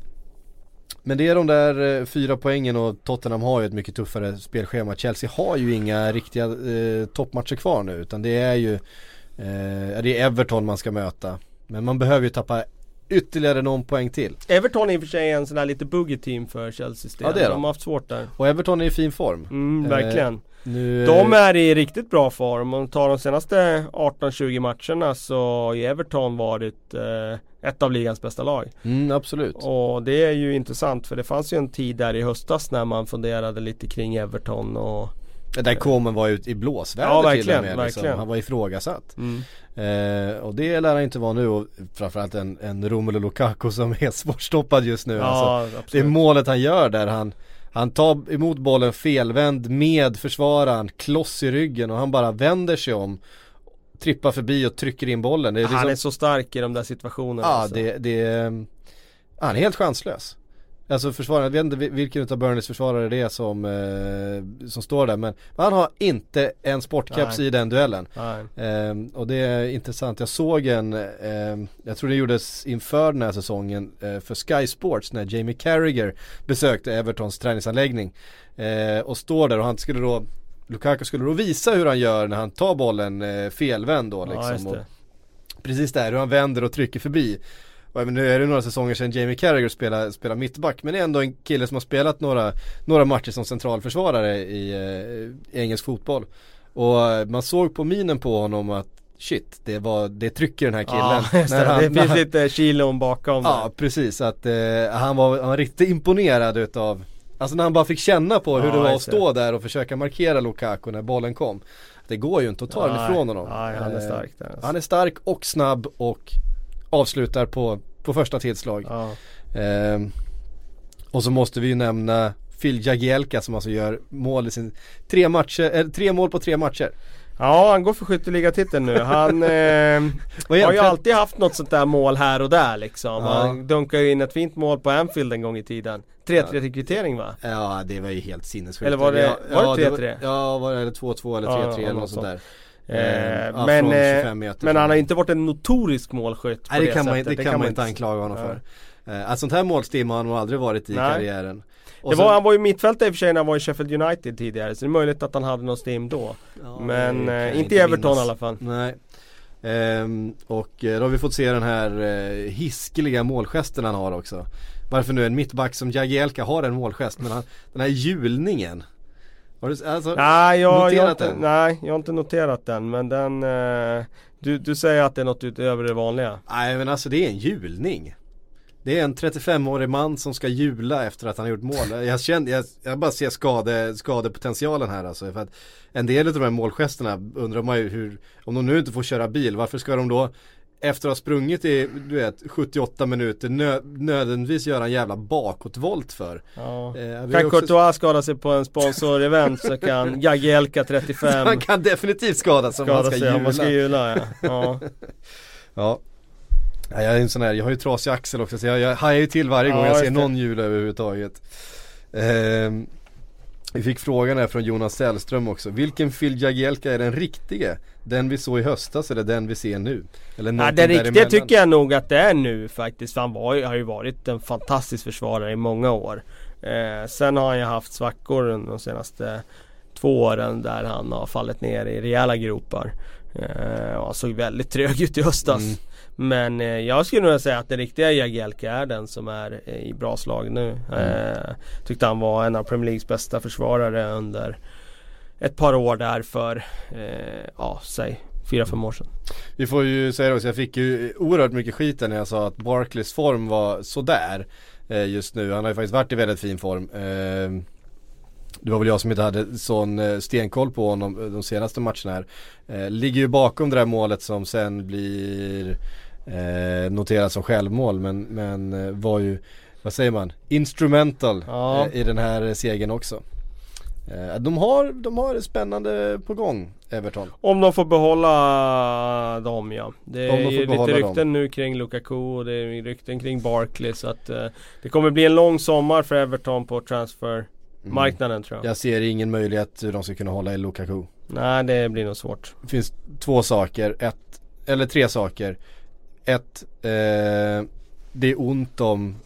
men det är de där eh, fyra poängen och Tottenham har ju ett mycket tuffare spelschema. Chelsea har ju inga riktiga eh, toppmatcher kvar nu utan det är ju eh, det är Everton man ska möta. Men man behöver ju tappa ytterligare någon poäng till. Everton är i och för sig en sån där lite buggy team för Chelseas del. Ja, det är de. de har haft svårt där. Och Everton är i fin form. Mm, Eh, verkligen. Nu, De är i riktigt bra form. Om man tar de senaste 18-20 matcherna så har Everton varit eh, ett av ligans bästa lag. Mm, absolut. Och det är ju intressant för det fanns ju en tid där i höstas när man funderade lite kring Everton och Där Coman var ute i blåsväder Ja, till och med. Liksom. verkligen. Han var ifrågasatt. mm. Eh, och det lär han inte vara nu och framförallt en, en Romelu Lukaku som är svårstoppad just nu. alltså. Ja, Det är målet han gör där han han tar emot bollen felvänd med försvararen, kloss i ryggen och han bara vänder sig om Trippar förbi och trycker in bollen. Är Han liksom, är så stark i de där situationerna. Ja alltså. det, det är, han är helt chanslös. Alltså försvararen, jag vet inte vil- vilken av Burnleys försvarare det är som, eh, som står där men han har inte en sportcaps i den duellen. Ehm, och det är intressant, jag såg en, ehm, jag tror det gjordes inför den här säsongen eh, för Sky Sports när Jamie Carragher besökte Evertons träningsanläggning. Eh, och står där och han skulle då, Lukaku skulle då visa hur han gör när han tar bollen eh, felvänd då Ja, liksom. det. precis där, hur han vänder och trycker förbi. Och även nu är det några säsonger sedan Jamie Carragher spelade, spelade mittback men det är ändå en kille som har spelat några, några matcher som centralförsvarare i, eh, i engelsk fotboll. Och eh, man såg på minen på honom att shit, det, var, det trycker den här killen. Ja. När han- det finns han- lite kilon bakom Ja, där. precis. Att eh, han, var, han var riktigt imponerad utav Alltså när han bara fick känna på hur Ja, det var att stå där och försöka markera Lukaku när bollen kom. Det går ju inte att ta den ifrån honom. Nej, han är Eh, stark där. Alltså. Han är stark och snabb och avslutar på, på första tillslag. Ja. Ehm, och så måste vi ju nämna Phil Jagielka som alltså gör mål i sin, tre matcher, eller tre mål på tre matcher. ja, han går för skytteligatiteln nu. Han eh, har ju alltid haft något sånt där mål här och där liksom. Ja. Han dunkar ju in ett fint mål på Anfield en gång i tiden. 3-3 till kvittering va? Ja det var ju helt sinnessjukt. Eller var det- ja, var det ja, 3-3? Var det eller 2-2 eller Ja, 3-3 ja, eller något sånt där. Eh, ja, men, eh, 25 meter. men han har inte varit en notorisk målskytt Nej det kan man, sättet. det kan man inte anklaga honom Nej. för. Eh, Att sånt här målstim har han nog aldrig varit i Nej. karriären. Och Det så- var, han var ju mittfältare i och för sig när han var i Sheffield United tidigare så det är möjligt att han hade någon stim då. Ja, men det eh, inte i Everton minnas. i alla fall. Nej. Ehm, och eh, då har vi fått se den här eh, hiskeliga målgesten han har också. Varför nu en mittback som Jagielka har en målgest men han, den här hjulningen. Har du, alltså, Nej jag, jag, har noterat inte, den? nej, jag har inte noterat den men den eh, du, du säger att det är något utöver det vanliga? Nej men alltså det är en julning. Det är en 35-årig man som ska jula efter att han har gjort mål. Jag känner, jag, jag bara ser skade, skadepotentialen här alltså. För att en del av de här målgesterna undrar man ju hur, om de nu inte får köra bil, varför ska de då efter att ha sprungit i, du vet, 78 minuter nö, nödvändigtvis göra en jävla bakåtvolt för? Ja. Eh, Kan också- Courtois skada sig på en sponsor-event så kan Jagielka 35 Han kan definitivt skadas om han skada ska sig om man ska jula. jula ja. ja. Ja. Ja, jag är en sån här, jag har ju trasig axel också så jag, jag hajar ju till varje Ja, gång jag ser någon jul överhuvudtaget. Ehm, vi fick frågan här från Jonas Sällström också. Vilken Phil Jagielka är den riktige? Den vi såg i höstas eller den vi ser nu? Eller Ja, det riktiga tycker jag nog att det är nu faktiskt. För han var, har ju varit en fantastisk försvarare i många år. Eh, sen har han ju haft svackor under de senaste två åren där han har fallit ner i rejäla gropar. Eh, och han såg väldigt trög ut i höstas. Mm. Men eh, jag skulle nog säga att den riktiga Jagielka är den som är eh, i bra slag nu. Eh, tyckte han var en av Premier Leagues bästa försvarare under ett par år där för, eh, ja säg fyra, fem år sedan. Vi får ju säga det också, jag fick ju oerhört mycket skit när jag sa att Barclays form var sådär eh, just nu. Han har ju faktiskt varit i väldigt fin form. Det var väl jag som inte hade sån eh, stenkoll på honom eh, de senaste matcherna här. Eh, ligger ju bakom det där målet som sen blir eh, noterat som självmål men, men var ju, vad säger man, instrumental Ja. i den här segern också. De, har, de har det spännande på gång, Everton. Om de får behålla dem ja. Det de är får ju lite rykten dem. nu kring Lukaku och det är rykten kring Barkley så att eh, Det kommer bli en lång sommar för Everton på transfermarknaden tror jag. Jag ser ingen möjlighet hur de ska kunna hålla i Lukaku. Nej det blir nog svårt. Det finns två saker, ett, eller tre saker. Ett, eh, det är ont om,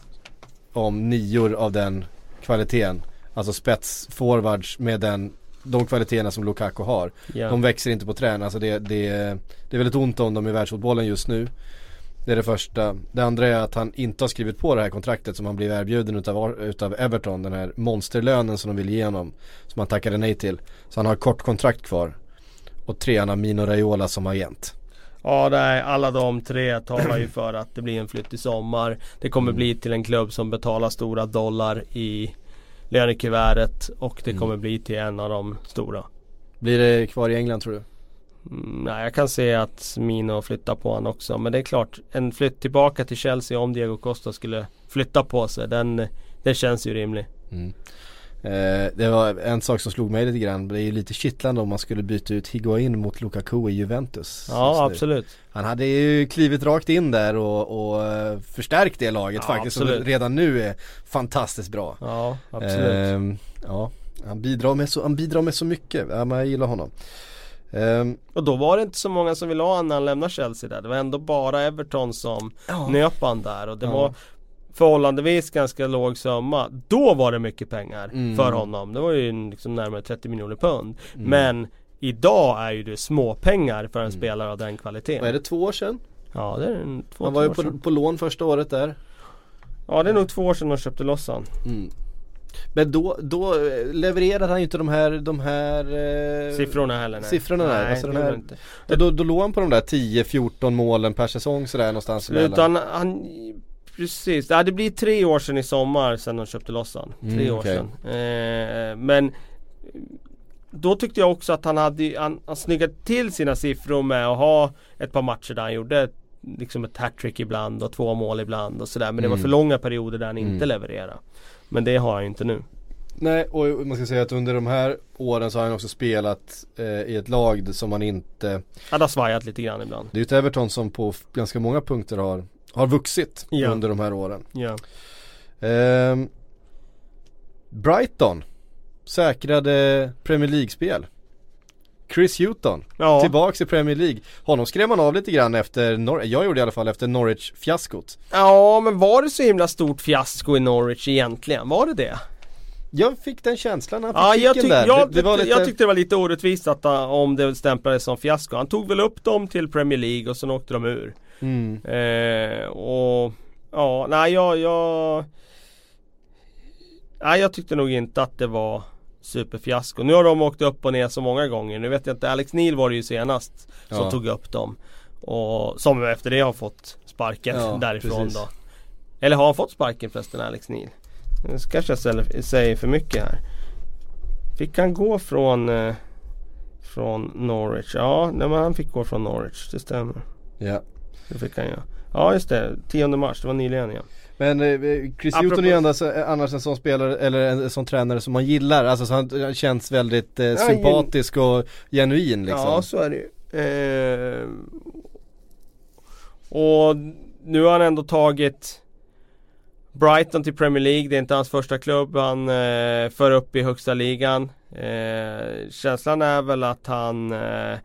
om nior av den kvaliteten. Alltså spetsforwards med den, de kvaliteterna som Lukaku har. Ja. De växer inte på trän, alltså det, det, det är väldigt ont om dem i världsfotbollen just nu. Det är det första. Det andra är att han inte har skrivit på det här kontraktet som han blev erbjuden utav, utav Everton. Den här monsterlönen som de vill ge honom. Som han tackade nej till. Så han har kort kontrakt kvar. Och tre, han har Mino Raiola som agent. Ja nej, alla de tre talar ju för att det blir en flytt i sommar. Det kommer bli till en klubb som betalar stora dollar i lönekuvertet och det kommer bli till en av de stora. Blir det kvar i England tror du? Mm, nej, jag kan se att Mino flyttar på honom också. Men det är klart, en flytt tillbaka till Chelsea om Diego Costa skulle flytta på sig. Den, den känns ju rimlig. Eh, det var en sak som slog mig lite grann. Det är ju lite kittlande om man skulle byta ut Higuain mot Lukaku i Juventus. Ja, absolut. Han hade ju klivit rakt in där och, och eh, förstärkt det laget Ja, faktiskt. absolut. Som redan nu är fantastiskt bra. Ja, absolut. Ehm, ja, han bidrar, med så, han bidrar med så mycket. Ja, men jag gillar honom. Ehm, Och då var det inte så många som ville ha honom när han lämnade Chelsea där. Det var ändå bara Everton som Ja. nöp han där. Och det Ja. var förhållandevis ganska låg summa. Då var det mycket pengar Mm. för honom. Det var ju liksom närmare 30 miljoner pund. Men idag är ju det småpengar för en spelare av den kvaliteten. Mm. vad är det, två år sedan? Ja det är en, två, Han var ju på, på lån första året där. Ja det är nog två år sedan de köpte loss han. Men då, då eh, levererade han ju inte de här, de här eh, Siffrorna heller nej. Siffrorna där, nej, alltså det den här- inte. Ja, då, då låg han på de där 10-14 målen per säsong sådär någonstans. Utan han, precis, ja, det blir tre år sedan i sommar sedan de köpte loss han. Tre Mm, år sedan. Eh, men då tyckte jag också att han hade, han, han snyggade till sina siffror med att ha ett par matcher där han gjorde liksom ett hattrick ibland och två mål ibland och sådär. Men det var Mm. för långa perioder där han inte Mm. levererade. Men det har han ju inte nu. Nej, och man ska säga att under de här åren så har han också spelat eh, i ett lag som man inte Han har svajat lite grann ibland. Det är ju ett Everton som på ganska många punkter har, har vuxit Ja. under de här åren. Ja. Ehm, Brighton säkrade Premier League-spel. Chris Hutton, Ja. tillbaks i Premier League. Honom skrev man av lite grann efter, Nor- jag gjorde i alla fall efter Norwich-fiaskot. ja men var det så himla stort fiasko i Norwich egentligen? Var det det? Jag fick den känslan han Ja, jag, tyck, där. jag, det, det lite... jag tyckte det var lite orättvist att uh, om det stämplades som fiasko. Han tog väl upp dem till Premier League och sen åkte de ur. Mm. Eh, och ja, nej jag, jag Nej jag tyckte nog inte att det var superfiasko. Nu har de åkt upp och ner så många gånger. Nu vet jag inte, Alex Neil var det ju senast som Ja. tog upp dem. Och som efter det har fått sparken Ja, därifrån precis. då. Eller har han fått sparken förresten Alex Neil? Nu kanske jag ställer, säger för mycket här. Fick han gå från eh, Från Norwich? Ja, nej, men han fick gå från Norwich, det stämmer. Ja. Det fick han ja. Ja just det, 10 mars, det var nyligen ja. Men eh, Chris Apropå- Hutton är ju annars, annars en sån spelare, eller en sån tränare som man gillar. Alltså så han han känns väldigt eh, sympatisk och genuin liksom. Ja så är det ju. Eh, och nu har han ändå tagit Brighton till Premier League, det är inte hans första klubb. Han eh, för upp i högsta ligan. Eh, känslan är väl att han eh,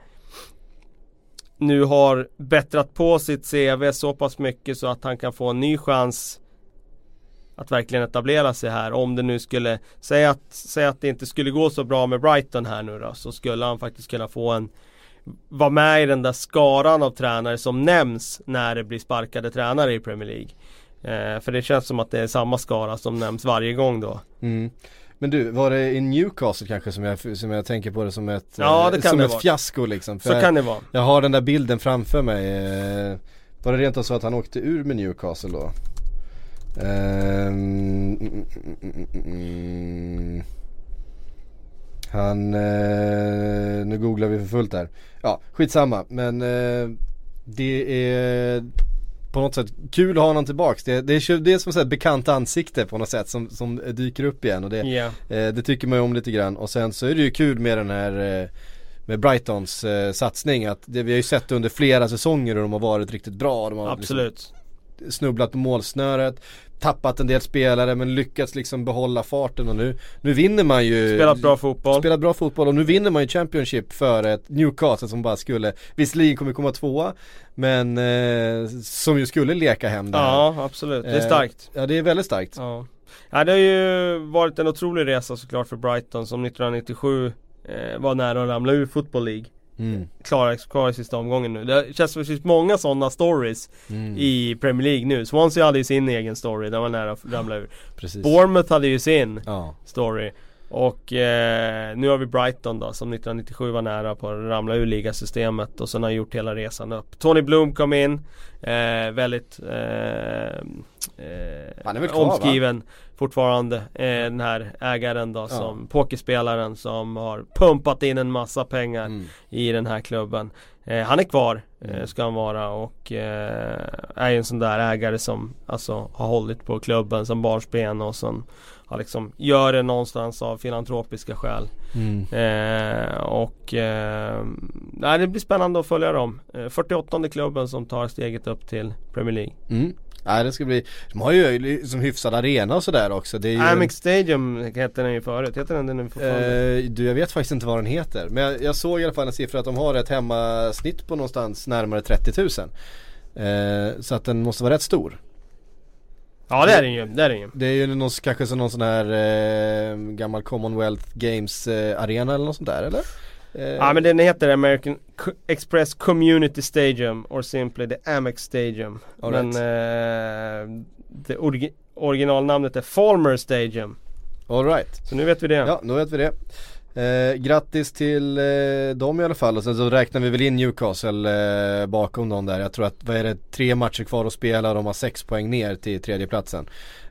nu har bättrat på sitt CV så pass mycket så att han kan få en ny chans att verkligen etablera sig här. Om det nu skulle, säga att, säga att det inte skulle gå så bra med Brighton här nu då, så skulle han faktiskt kunna få en vara med i den där skaran av tränare som nämns när det blir sparkade tränare i Premier League. Eh, för det känns som att det är samma skara som nämns varje gång då. Mm. Men du, var det i Newcastle kanske som jag, som jag tänker på det som ett, Ja, det eh, kan som det ett vara. fiasko liksom? För Så kan det vara. Jag har den där bilden framför mig. eh, Var det rent av så att han åkte ur med Newcastle då? Mm, mm, mm, mm. Han, eh, nu googlar vi för fullt här. Ja, skitsamma. Men eh, det är på något sätt kul att ha honom tillbaks. Det, det, är, det är som ett bekant ansikte på något sätt som, som dyker upp igen. Och det, Ja. eh, det tycker man ju om lite grann. Och sen så är det ju kul med den här eh, med Brightons eh, satsning att det, vi har ju sett under flera säsonger hur de har varit riktigt bra. De har Absolut. Liksom snubblat på målsnöret, tappat en del spelare men lyckats liksom behålla farten och nu, nu vinner man ju Spelat bra fotboll. Spelat bra fotboll och nu vinner man ju Championship för ett Newcastle som bara skulle, visserligen kommer komma tvåa men eh, som ju skulle leka hem det här. Ja, absolut. Det är Eh, starkt. Ja det är väldigt starkt. Ja. ja, det har ju varit en otrolig resa såklart för Brighton som 1997 eh, var nära att ramla ur Football League. Mm. Klara i sista omgången nu. Det känns som det finns många sådana stories Mm. i Premier League nu. Swansea hade ju sin egen story, den var nära att ramla ur. Precis. Bournemouth hade ju sin Ja. story. Och eh, nu har vi Brighton då som 1997 var nära på att ramla ur ligasystemet och sen har gjort hela resan upp. Tony Bloom kom in, eh, väldigt eh, eh, kvar, va? omskriven fortfarande. Eh, den här ägaren då som pokerspelaren som har pumpat in en massa pengar Mm. i den här klubben. Eh, han är kvar, eh, ska han vara och är ju en sån där ägare som alltså har hållit på klubben som barnsben och som har liksom gör det någonstans av filantropiska skäl. Mm. Eh, och eh, nej, det blir spännande att följa dem. Eh, 48 klubben som tar steget upp till Premier League. Mm. Nej det ska bli, de har ju liksom hyfsad arena och sådär också. Det är ju Amex Stadium hette den ju förut, heter den det nu fortfarande? Eh, du jag vet faktiskt inte vad den heter. Men jag, jag såg i alla fall en siffra att de har ett hemmasnitt på någonstans närmare 30 000. Eh, så att den måste vara rätt stor. Ja det är den ju, det är den ju. Det är ju någon, kanske som någon sån här eh, gammal Commonwealth Games eh, arena eller något sånt där eller? Eh, Ja men den heter American Express Community Stadium or simply the Amex Stadium. All men eh, det orgi- originalnamnet är Falmer Stadium. All right. Så nu vet vi det. Ja, då vet vi det. Eh, grattis till eh, dem i alla fall och sen så räknar vi väl in Newcastle eh, bakom dem där. Jag tror att, vad är det, tre matcher kvar att spela och de har sex poäng ner till tredjeplatsen.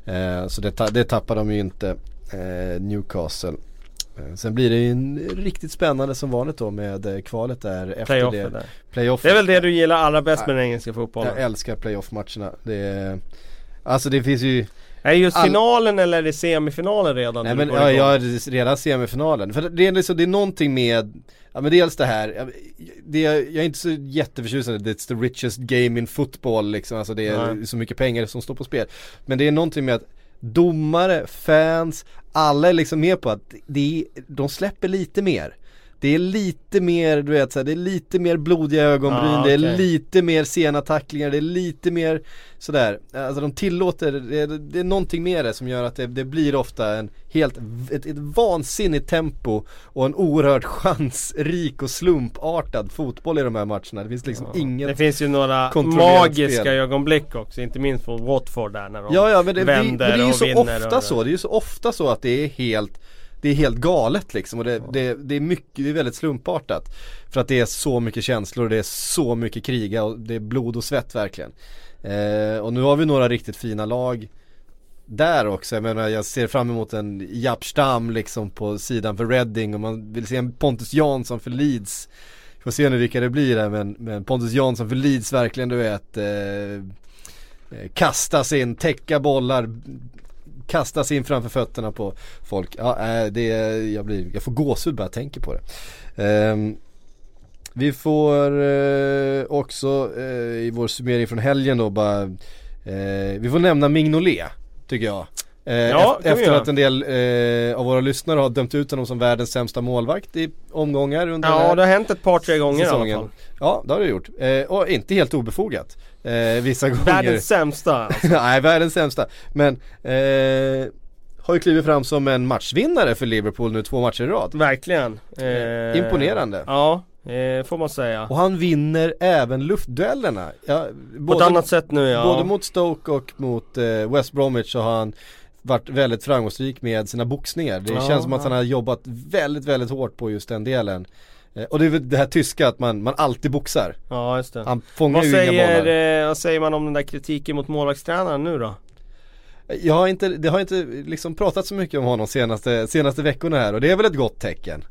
Eh, så det, ta- det tappar de ju inte, eh, Newcastle. Eh, sen blir det ju en riktigt spännande som vanligt då med eh, kvalet där efter Playoffen det. där. Playoff. Det är väl det du gillar allra bäst med den engelska fotbollen? Jag älskar playoff-matcherna. Det är, alltså det finns ju Är det just All- finalen eller är det semifinalen redan? Nej men ja, jag är redan semifinalen. För det är, liksom, det är någonting med, ja men dels det här, det, jag är inte så jätteförtjust i det, it's the richest game in football liksom, alltså det är Nej. så mycket pengar som står på spel. Men det är någonting med att domare, fans, alla är liksom med på att det är, de släpper lite mer. Det är lite mer, du vet så här, det är lite mer blodiga ögonbryn, Ah, det är lite mer sena tacklingar, det är lite mer sådär, alltså de tillåter, det är, det är någonting med det som gör att det, det blir ofta en helt, ett, ett vansinnigt tempo och en oerhört chansrik och slumpartad fotboll i de här matcherna. Det finns liksom inget Det finns ju några magiska spel. ögonblick också, inte minst från Watford där när de Ja ja men det, det, men vänder det är ju och så ofta och, så, det är ju så ofta så att det är helt det är helt galet liksom och det, det, det är mycket, det är väldigt slumpartat. För att det är så mycket känslor, det är så mycket kriga och det är blod och svett verkligen. Eh, och nu har vi några riktigt fina lag där också. Jag menar jag ser fram emot en Japp Stam liksom på sidan för Reading och man vill se en Pontus Jansson för Leeds. Vi får se nu vilka det blir där men, men Pontus Jansson för Leeds verkligen du vet eh, eh, Kastas in, täcka bollar Kastas in framför fötterna på folk. Ja, äh, det, jag, blir, jag får gåshud bara jag tänker på det. Ehm, vi får eh, också eh, i vår summering från helgen då bara eh, Vi får nämna Mignolet tycker jag. Eh, Ja, efter att en del eh, av våra lyssnare har dömt ut honom som världens sämsta målvakt i omgångar under Ja det har hänt ett par tre gånger i alla säsongen. fall Ja, det har det gjort. Eh, och inte helt obefogat. Eh, vissa gånger. Världens sämsta alltså. Nej, världens sämsta. Men eh, har ju klivit fram som en matchvinnare för Liverpool nu två matcher i rad. Verkligen eh, Imponerande. Ja eh, får man säga. Och han vinner även luftduellerna. Ja, På ett annat sätt nu ja. Både mot Stoke och mot eh, West Bromwich så har han varit väldigt framgångsrik med sina boxningar. Det Ja, känns som att han har jobbat väldigt, väldigt hårt på just den delen. Eh, och det är väl det här tyska att man, man alltid boxar. Ja just det. Han fångar Vad ju inga säger, bollar. eh, vad säger man om den där kritiken mot målvaktstränaren nu då? Jag har inte, det har inte liksom pratat så mycket om honom senaste, senaste veckorna här och det är väl ett gott tecken.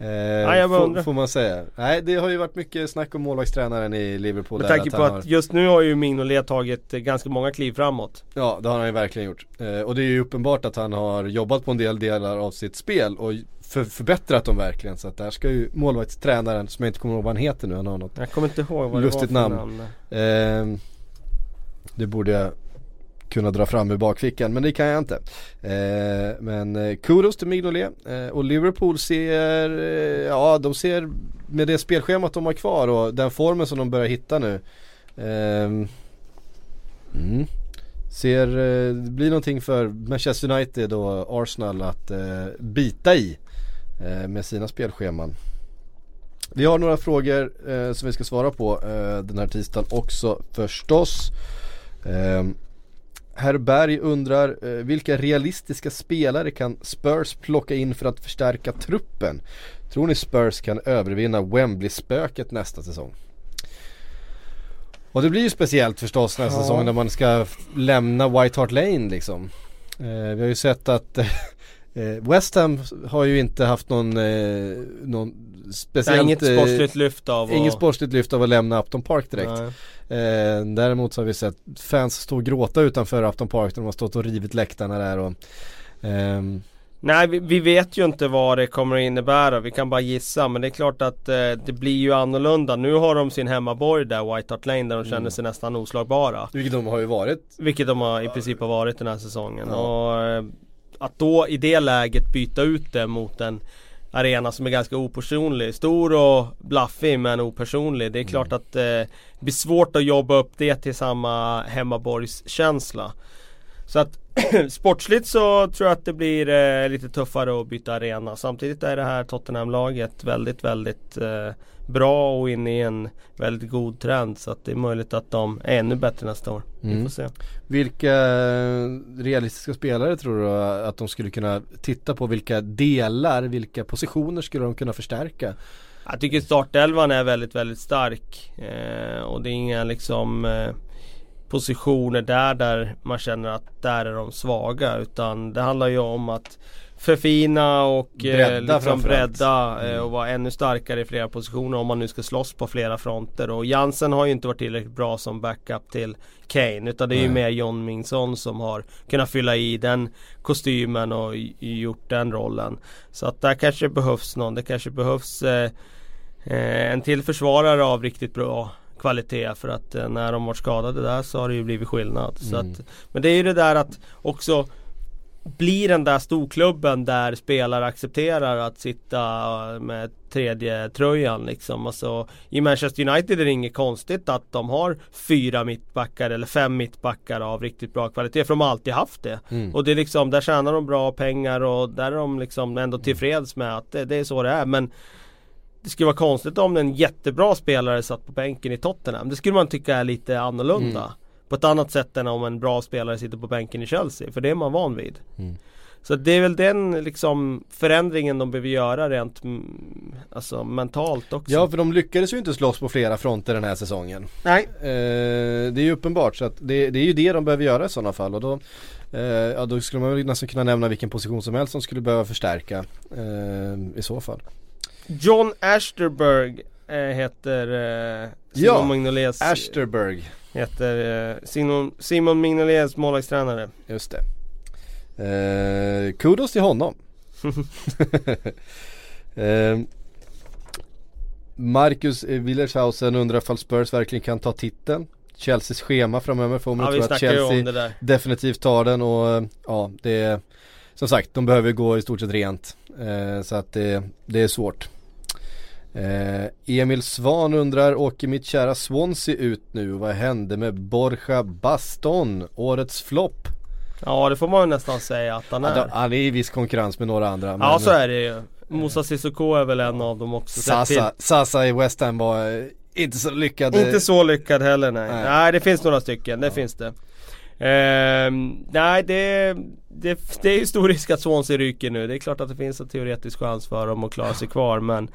Eh, jag bara får, får man säga. Nej det har ju varit mycket snack om målvaktstränaren i Liverpool Med tanke på att har, just nu har ju Mignolet tagit eh, ganska många kliv framåt. Ja det har han ju verkligen gjort. Eh, och det är ju uppenbart att han har jobbat på en del delar av sitt spel och för, förbättrat dem verkligen. Så att där ska ju målvaktstränaren, som jag inte kommer ihåg vad han heter nu, han har något Jag kommer inte ihåg vad Lustigt det var för namn. namn. Eh, det borde jag kunna dra fram ur bakfickan men det kan jag inte. Eh, men kudos till Mignolet eh, och Liverpool ser, eh, ja de ser med det spelschemat de har kvar och den formen som de börjar hitta nu. Eh, mm, ser, eh, det blir någonting för Manchester United och Arsenal att eh, bita i med sina spelscheman. Vi har några frågor eh, som vi ska svara på eh, den här tisdagen också förstås. Eh, Herr Berg undrar eh, vilka realistiska spelare kan Spurs plocka in för att förstärka truppen? Tror ni Spurs kan övervinna Wembley-spöket nästa säsong? Och det blir ju speciellt förstås nästa Ja. säsong när man ska lämna White Hart Lane liksom. Eh, vi har ju sett att eh, West Ham har ju inte haft någon, eh, någon speciellt inget eh, sportsligt lyft av Inget och- sportsligt lyft av att lämna Upton Park direkt. Eh, däremot så har vi sett fans stå och gråta utanför Upton Park när de har stått och rivit läktarna där och ehm, Nej vi, vi vet ju inte vad det kommer att innebära, vi kan bara gissa men det är klart att eh, det blir ju annorlunda. Nu har de sin hemmaborg där, White Hart Lane, där de känner Mm. sig nästan oslagbara. Vilket de har ju varit. Vilket de har, i princip har varit den här säsongen. Ja. Och, eh, att då i det läget byta ut det mot en arena som är ganska opersonlig. Stor och blaffig men opersonlig. Det är klart Mm. att eh, det blir svårt att jobba upp det till samma hemmaborgskänsla. Så att sportsligt så tror jag att det blir eh, lite tuffare att byta arena. Samtidigt är det här Tottenham-laget väldigt, väldigt eh, bra och inne i en väldigt god trend. Så att det är möjligt att de är ännu bättre nästa år. Vi Mm. får se. Vilka realistiska spelare tror du att de skulle kunna titta på? Vilka delar, vilka positioner skulle de kunna förstärka? Jag tycker startelvan är väldigt, väldigt stark. Eh, och det är inga liksom eh, positioner där, där man känner att där är de svaga. Utan det handlar ju om att förfina och eh, Bredda liksom framförallt. bredda eh, Mm. och vara ännu starkare i flera positioner om man nu ska slåss på flera fronter. Och Jansen har ju inte varit tillräckligt bra som backup till Kane. Utan det är ju Nej. mer John Mingsson som har kunnat fylla i den kostymen och gjort den rollen. Så att där kanske behövs någon. Det kanske behövs eh, Eh, en till försvarare av riktigt bra kvalitet för att eh, när de var skadade där så har det ju blivit skillnad. Så Mm. att, men det är ju det där att också bli den där storklubben där spelare accepterar att sitta med tredje tröjan liksom. Alltså, I Manchester United är det inget konstigt att de har fyra mittbackar eller fem mittbackar av riktigt bra kvalitet. För de har alltid haft det. Mm. Och det är liksom, där tjänar de bra pengar och där är de liksom ändå tillfreds med att det, det är så det är. Men det skulle vara konstigt om en jättebra spelare satt på bänken i Tottenham. Det skulle man tycka är lite annorlunda. Mm. På ett annat sätt än om en bra spelare sitter på bänken i Chelsea. För det är man van vid. Mm. Så det är väl den liksom förändringen de behöver göra rent mm, alltså mentalt också. Ja för de lyckades ju inte slåss på flera fronter den här säsongen. Nej. Eh, det är ju uppenbart så att det, det är ju det de behöver göra i sådana fall och då eh, Ja då skulle man väl nästan kunna nämna vilken position som helst som skulle behöva förstärka eh, i så fall. John Ashterberg eh, heter eh, Simon Ja, Mignolets Ashterberg, Heter eh, Simon, Simon Mignolets målvaktstränare. just det. Eh, kudos till honom. eh, Marcus Willershausen undrar ifall Spurs verkligen kan ta titeln. Chelseas schema framöver får man Ja tro att Chelsea definitivt tar den och ja det är Som sagt de behöver gå i stort sett rent eh, Så att det, det är svårt eh, Emil Svan undrar Åker mitt kära Swansea ut nu? Vad hände med Borja Baston? Årets flopp? Ja det får man ju nästan säga att han Ja, är. han är i viss konkurrens med några andra Ja men- så är det ju. Musa Sissoko är väl en av dem också. Sasa, Sasa i West Ham var eh, inte så lyckad. Inte så lyckad heller nej. Nej. nej. det finns några stycken, det finns det. Ehm, nej det, det, det är ju stor risk att Swansea ryker nu. Det är klart att det finns en teoretisk chans för dem att klara sig kvar men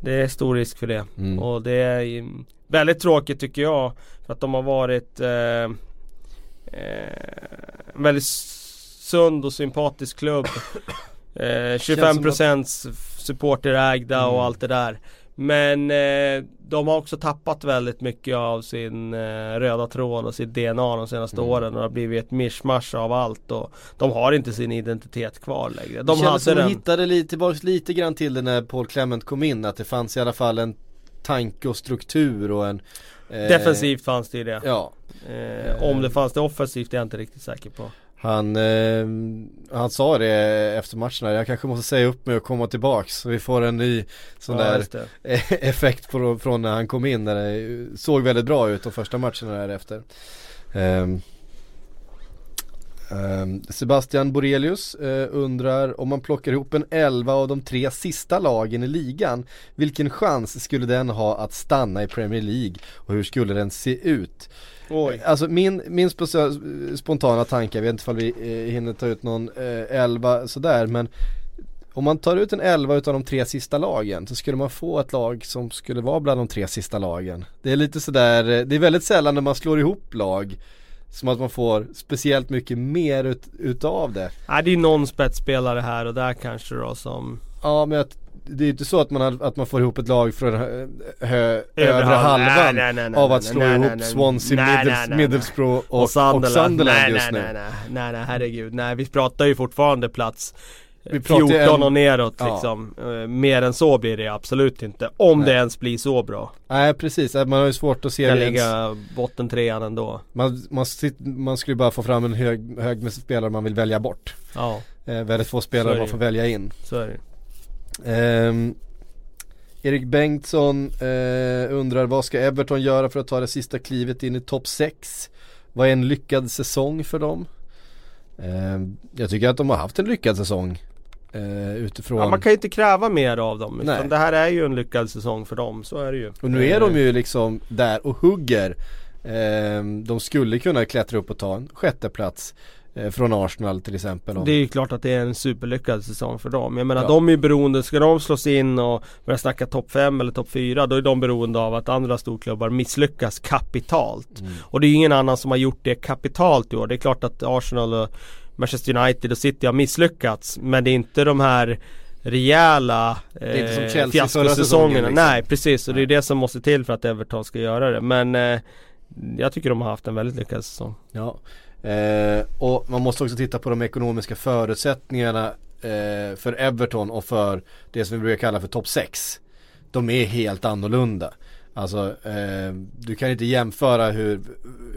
det är stor risk för det. Mm. Och det är väldigt tråkigt tycker jag. För att de har varit eh, eh, väldigt sund och sympatisk klubb. Eh, 25% supporterägda och Mm. allt det där. Men eh, de har också tappat väldigt mycket av sin eh, röda tråd och sitt DNA de senaste Mm. åren. Och det har blivit ett mischmasch av allt. Och de har inte sin identitet kvar längre. De De det som hade de den. hittade lite, tillbaks lite grann till det när Paul Clement kom in. Att det fanns i alla fall en tanke och struktur och en eh, Defensivt fanns det ju det. Ja, Eh, om det fanns det offensivt är jag inte riktigt säker på. Han, eh, han sa det efter matcherna, jag kanske måste säga upp mig och komma tillbaks så vi får en ny sån Ja, där effekt på, från när han kom in när det såg väldigt bra ut de första matcherna därefter. Ehm, Sebastian Borelius eh, undrar om man plockar ihop en 11 av de tre sista lagen i ligan Vilken chans skulle den ha att stanna i Premier League och hur skulle den se ut? Oj. Alltså min, min sp- spontana tanke, jag vet inte ifall vi eh, hinner ta ut någon eh, 11 sådär men om man tar ut en 11 utav de tre sista lagen så skulle man få ett lag som skulle vara bland de tre sista lagen. Det är lite sådär, eh, det är väldigt sällan när man slår ihop lag som att man får speciellt mycket mer ut, utav det. Nej, det är ju någon spetsspelare här och där kanske då som Ja men att, det är ju inte så att man, har- att man får ihop ett lag från hö, Övre övre halv- halvan nej, nej, nej, av att slå ihop Swansea, nej, nej, Middles, nej, nej. Middlesbrough och, och Sunderland, nej, just nej, nu. nej, nej, nej, nej, herregud. Nej, vi pratar ju fortfarande plats Vi pratar ju 14 en- och neråt Ja. liksom. Eh, Mer än så blir det absolut inte. Om Nej. det ens blir så bra. Nej precis, man har ju svårt att se Kan det ens. ligga botten trean ändå. Man, man, man skulle bara få fram en hög, hög med spelare man vill välja bort. Ja, Eh, väldigt få spelare man får välja in. så är det Ehm, Erik Bengtsson eh, undrar vad ska Everton göra för att ta det sista klivet in i topp 6? Vad är en lyckad säsong för dem? Ehm, jag tycker att de har haft en lyckad säsong eh, utifrån Ja, man kan ju inte kräva mer av dem. Nej. Utan det här är ju en lyckad säsong för dem, så är det ju. Och nu är de Eh, ju liksom där och hugger Ehm, De skulle kunna klättra upp och ta en sjätte plats eh, Från Arsenal till exempel om, Det är ju klart att det är en superlyckad säsong för dem. Jag menar Ja. de är ju beroende, ska de slås in och börja snacka topp 5 eller topp 4 då är de beroende av att andra storklubbar misslyckas kapitalt. Mm. Och det är ju ingen annan som har gjort det kapitalt i år. Det är klart att Arsenal och Manchester United och City har misslyckats. Men det är inte de här rejäla eh, fiaskosäsongerna. liksom. Nej precis och det är det som måste till för att Everton ska göra det. Men eh, jag tycker de har haft en väldigt lyckad säsong. Ja, eh, och man måste också titta på de ekonomiska förutsättningarna eh, för Everton och för det som vi brukar kalla för topp 6. De är helt annorlunda. Alltså, eh, du kan inte jämföra hur,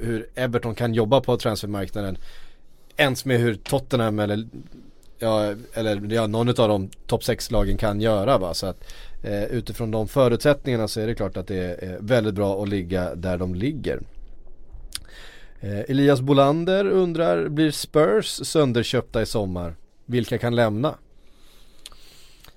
hur Everton kan jobba på transfermarknaden ens med hur Tottenham eller Ja, eller ja, någon av de topp 6-lagen kan göra va. Så att eh, utifrån de förutsättningarna så är det klart att det är väldigt bra att ligga där de ligger. Eh, Elias Bolander undrar, blir Spurs sönderköpta i sommar? Vilka kan lämna?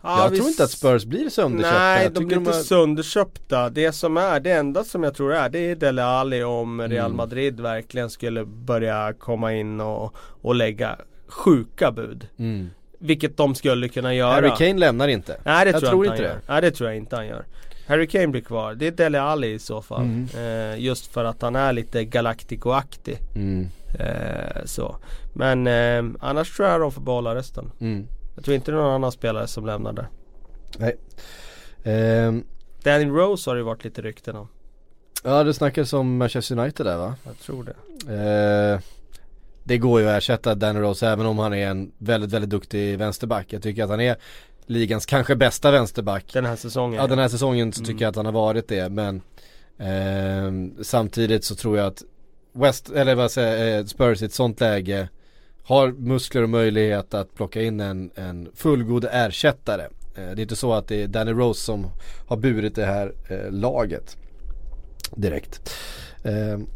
Jag tror inte att Spurs blir sönderköpta. Nej, Jag de blir inte har- sönderköpta. Det som är, det enda som jag tror är, det är Dele Alli om Real Mm. Madrid verkligen skulle börja komma in och, och lägga sjuka bud. Mm. Vilket de skulle kunna göra. Harry Kane lämnar inte. Nej det jag tror, tror jag inte inte han gör. Nej det tror jag inte han gör. Harry Kane blir kvar. Det är Dele Alli i så fall. Mm. Eh, just för att han är lite Galactico-aktig. Mm. Eh, så. Men eh, annars tror jag de får behålla resten. Mm. Jag tror inte det är någon annan spelare som lämnar där. Nej. Ehm, Danny Rose har det ju varit lite rykten om. ja det snackades om Manchester United där va? Jag tror det. Eh, det går ju att ersätta Danny Rose även om han är en väldigt, väldigt duktig vänsterback. Jag tycker att han är ligans kanske bästa vänsterback. Den här säsongen. Ja den här säsongen så Mm. tycker jag att han har varit det men ehm, Samtidigt så tror jag att West, eller vad säger eh, Spurs i ett sånt läge Har muskler och möjlighet att plocka in en, en fullgod ersättare eh, Det är inte så att det är Danny Rose som har burit det här eh, laget Direkt Ehm,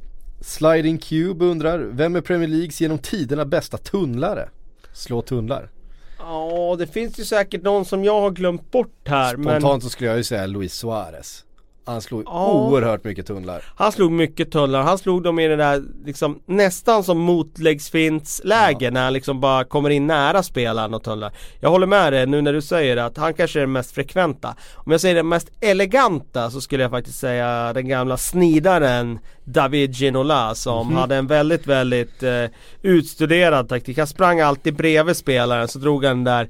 Sliding Cube undrar Vem är Premier Leagues genom tiderna bästa tunnlare? Slå tunnlar Ja, det finns ju säkert någon som jag har glömt bort här Spontant men så skulle jag ju säga Luis Suarez. Han slog Ja. oerhört mycket tunnlar. Han slog mycket tullar, han slog dem i det där liksom nästan som motläggsfintsläge när han liksom bara kommer in nära spelaren och tullar. Jag håller med dig nu när du säger att han kanske är den mest frekventa. Om jag säger den mest eleganta så skulle jag faktiskt säga den gamla snidaren David Ginola som hade en väldigt, väldigt eh, utstuderad taktik. Han sprang alltid bredvid spelaren så drog han den där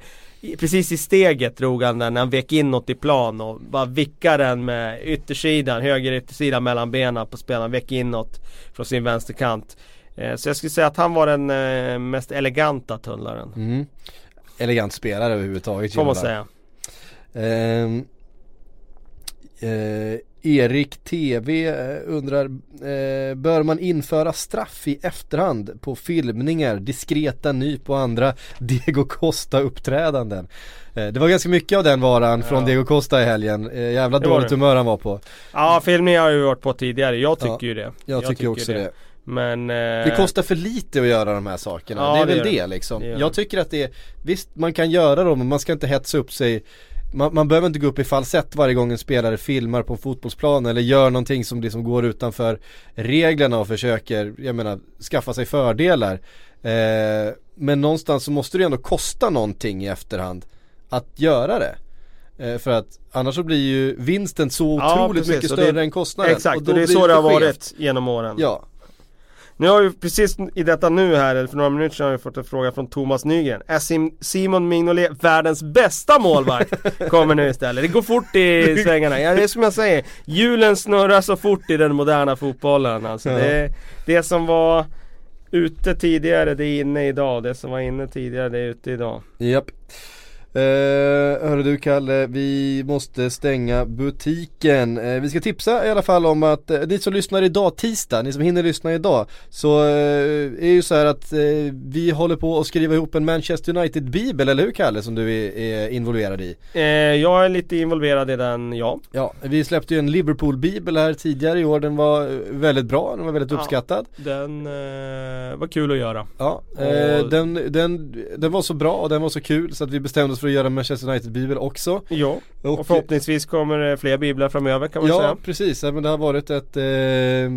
Precis i steget drog han den när han vek inåt i plan och bara vickade den med yttersidan, höger yttersidan mellan benen på spelaren, vek inåt från sin vänsterkant. Eh, så jag skulle säga att han var den eh, mest eleganta tunnlaren. Mm. Elegant spelare överhuvudtaget. Får man säga. Ehm, eh, Erik TV eh, undrar, eh, bör man införa straff i efterhand på filmningar, diskreta nyp och andra Diego Costa uppträdanden? Eh, det var ganska mycket av den varan från Diego Costa i helgen, eh, jävla Det dåligt det. humör han var på. Ja, filmning har jag ju varit på tidigare. Jag tycker Ja, ju det. Jag, tycker, också det. Men... Eh, Det kostar för lite att göra de här sakerna, Ja, det är det väl det, det. liksom. Det jag det. tycker att det är, visst man kan göra dem men man ska inte hetsa upp sig man, man behöver inte gå upp i falsett varje gång en spelare filmar på en fotbollsplan eller gör någonting som liksom går utanför reglerna och försöker, jag menar, skaffa sig fördelar. Eh, men någonstans så måste det ändå kosta någonting i efterhand att göra det. Eh, för att annars så blir ju vinsten så Ja, otroligt precis. mycket Och det- större än kostnaden. Exakt, då och, det är så det har skevt. varit genom åren. Ja, Nu har vi precis i detta nu här, eller för några minuter sedan har vi fått en fråga från Thomas Nygren. Är Sim- Simon Mignolet världens bästa målvakt? Kommer nu istället. Det går fort i svängarna. Ja, det är som jag säger. Hjulen snurrar så fort i den moderna fotbollen. Alltså, Ja. det, det som var ute tidigare, det är inne idag. Det som var inne tidigare, det är ute idag. Japp. Uh, hörru du Kalle, vi måste stänga butiken. Eh, vi ska tipsa i alla fall om att uh, ni som lyssnar idag tisdag, ni som hinner lyssna idag, så eh, är ju så här att eh, vi håller på att skriva ihop en Manchester United-bibel, eller hur Kalle, som du är, är involverad i? Eh, jag är lite involverad i den, ja. Ja, vi släppte ju en Liverpool-bibel här tidigare i år, den var eh, väldigt bra, den var väldigt Ja. uppskattad. Den eh, var kul att göra. Ja, eh, Och- den, den, den var så bra och den var så kul så att vi bestämde oss för att göra Manchester United-bibel också. Ja, och förhoppningsvis kommer det fler biblar framöver kan man Ja säga. precis, ja, men det har varit ett eh,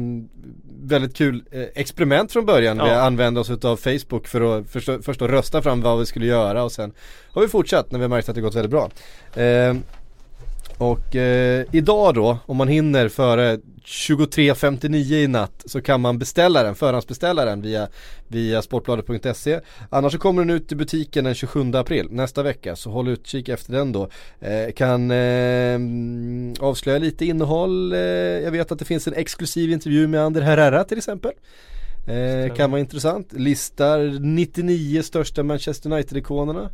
väldigt kul eh, experiment från början. Ja. Vi använde oss av Facebook för att först, först att rösta fram vad vi skulle göra och sen har vi fortsatt när vi har märkt att det gått väldigt bra. Eh, och eh, idag då, om man hinner före 23.59 i natt så kan man beställa den, förhandsbeställa den via, via sportbladet.se Annars så kommer den ut i butiken den 27 april nästa vecka. Så håll utkik efter den då. Eh, Kan eh, avslöja lite innehåll, eh, jag vet att det finns en exklusiv intervju med Ander Herrera till exempel. Eh, Kan vara intressant, listar 99 största Manchester United-ikonerna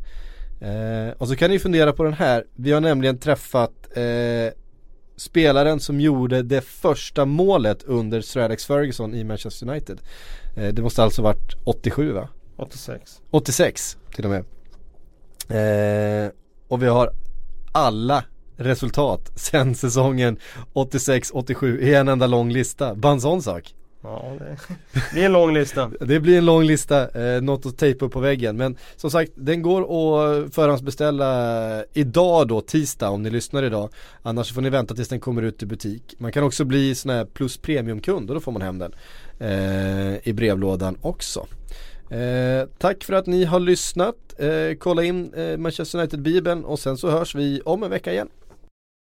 eh, Och så kan ni fundera på den här, vi har nämligen träffat eh, spelaren som gjorde det första målet under Sir Alex Ferguson i Manchester United. Eh, det måste alltså varit 87 va? 86. 86 till och med. Eh, och vi har alla resultat sen säsongen 86-87 i en enda lång lista. Bara en sån sak. Ja, det blir en lång lista. Det blir en lång lista, eh, något att tejpa upp på väggen. Men som sagt, den går att förhandsbeställa idag då, tisdag om ni lyssnar idag. Annars får ni vänta tills den kommer ut i butik. Man kan också bli sån här plus premiumkund och då får man hem den eh, i brevlådan också. Eh, tack för att ni har lyssnat. Eh, kolla in eh, Manchester United-bibeln och sen så hörs vi om en vecka igen.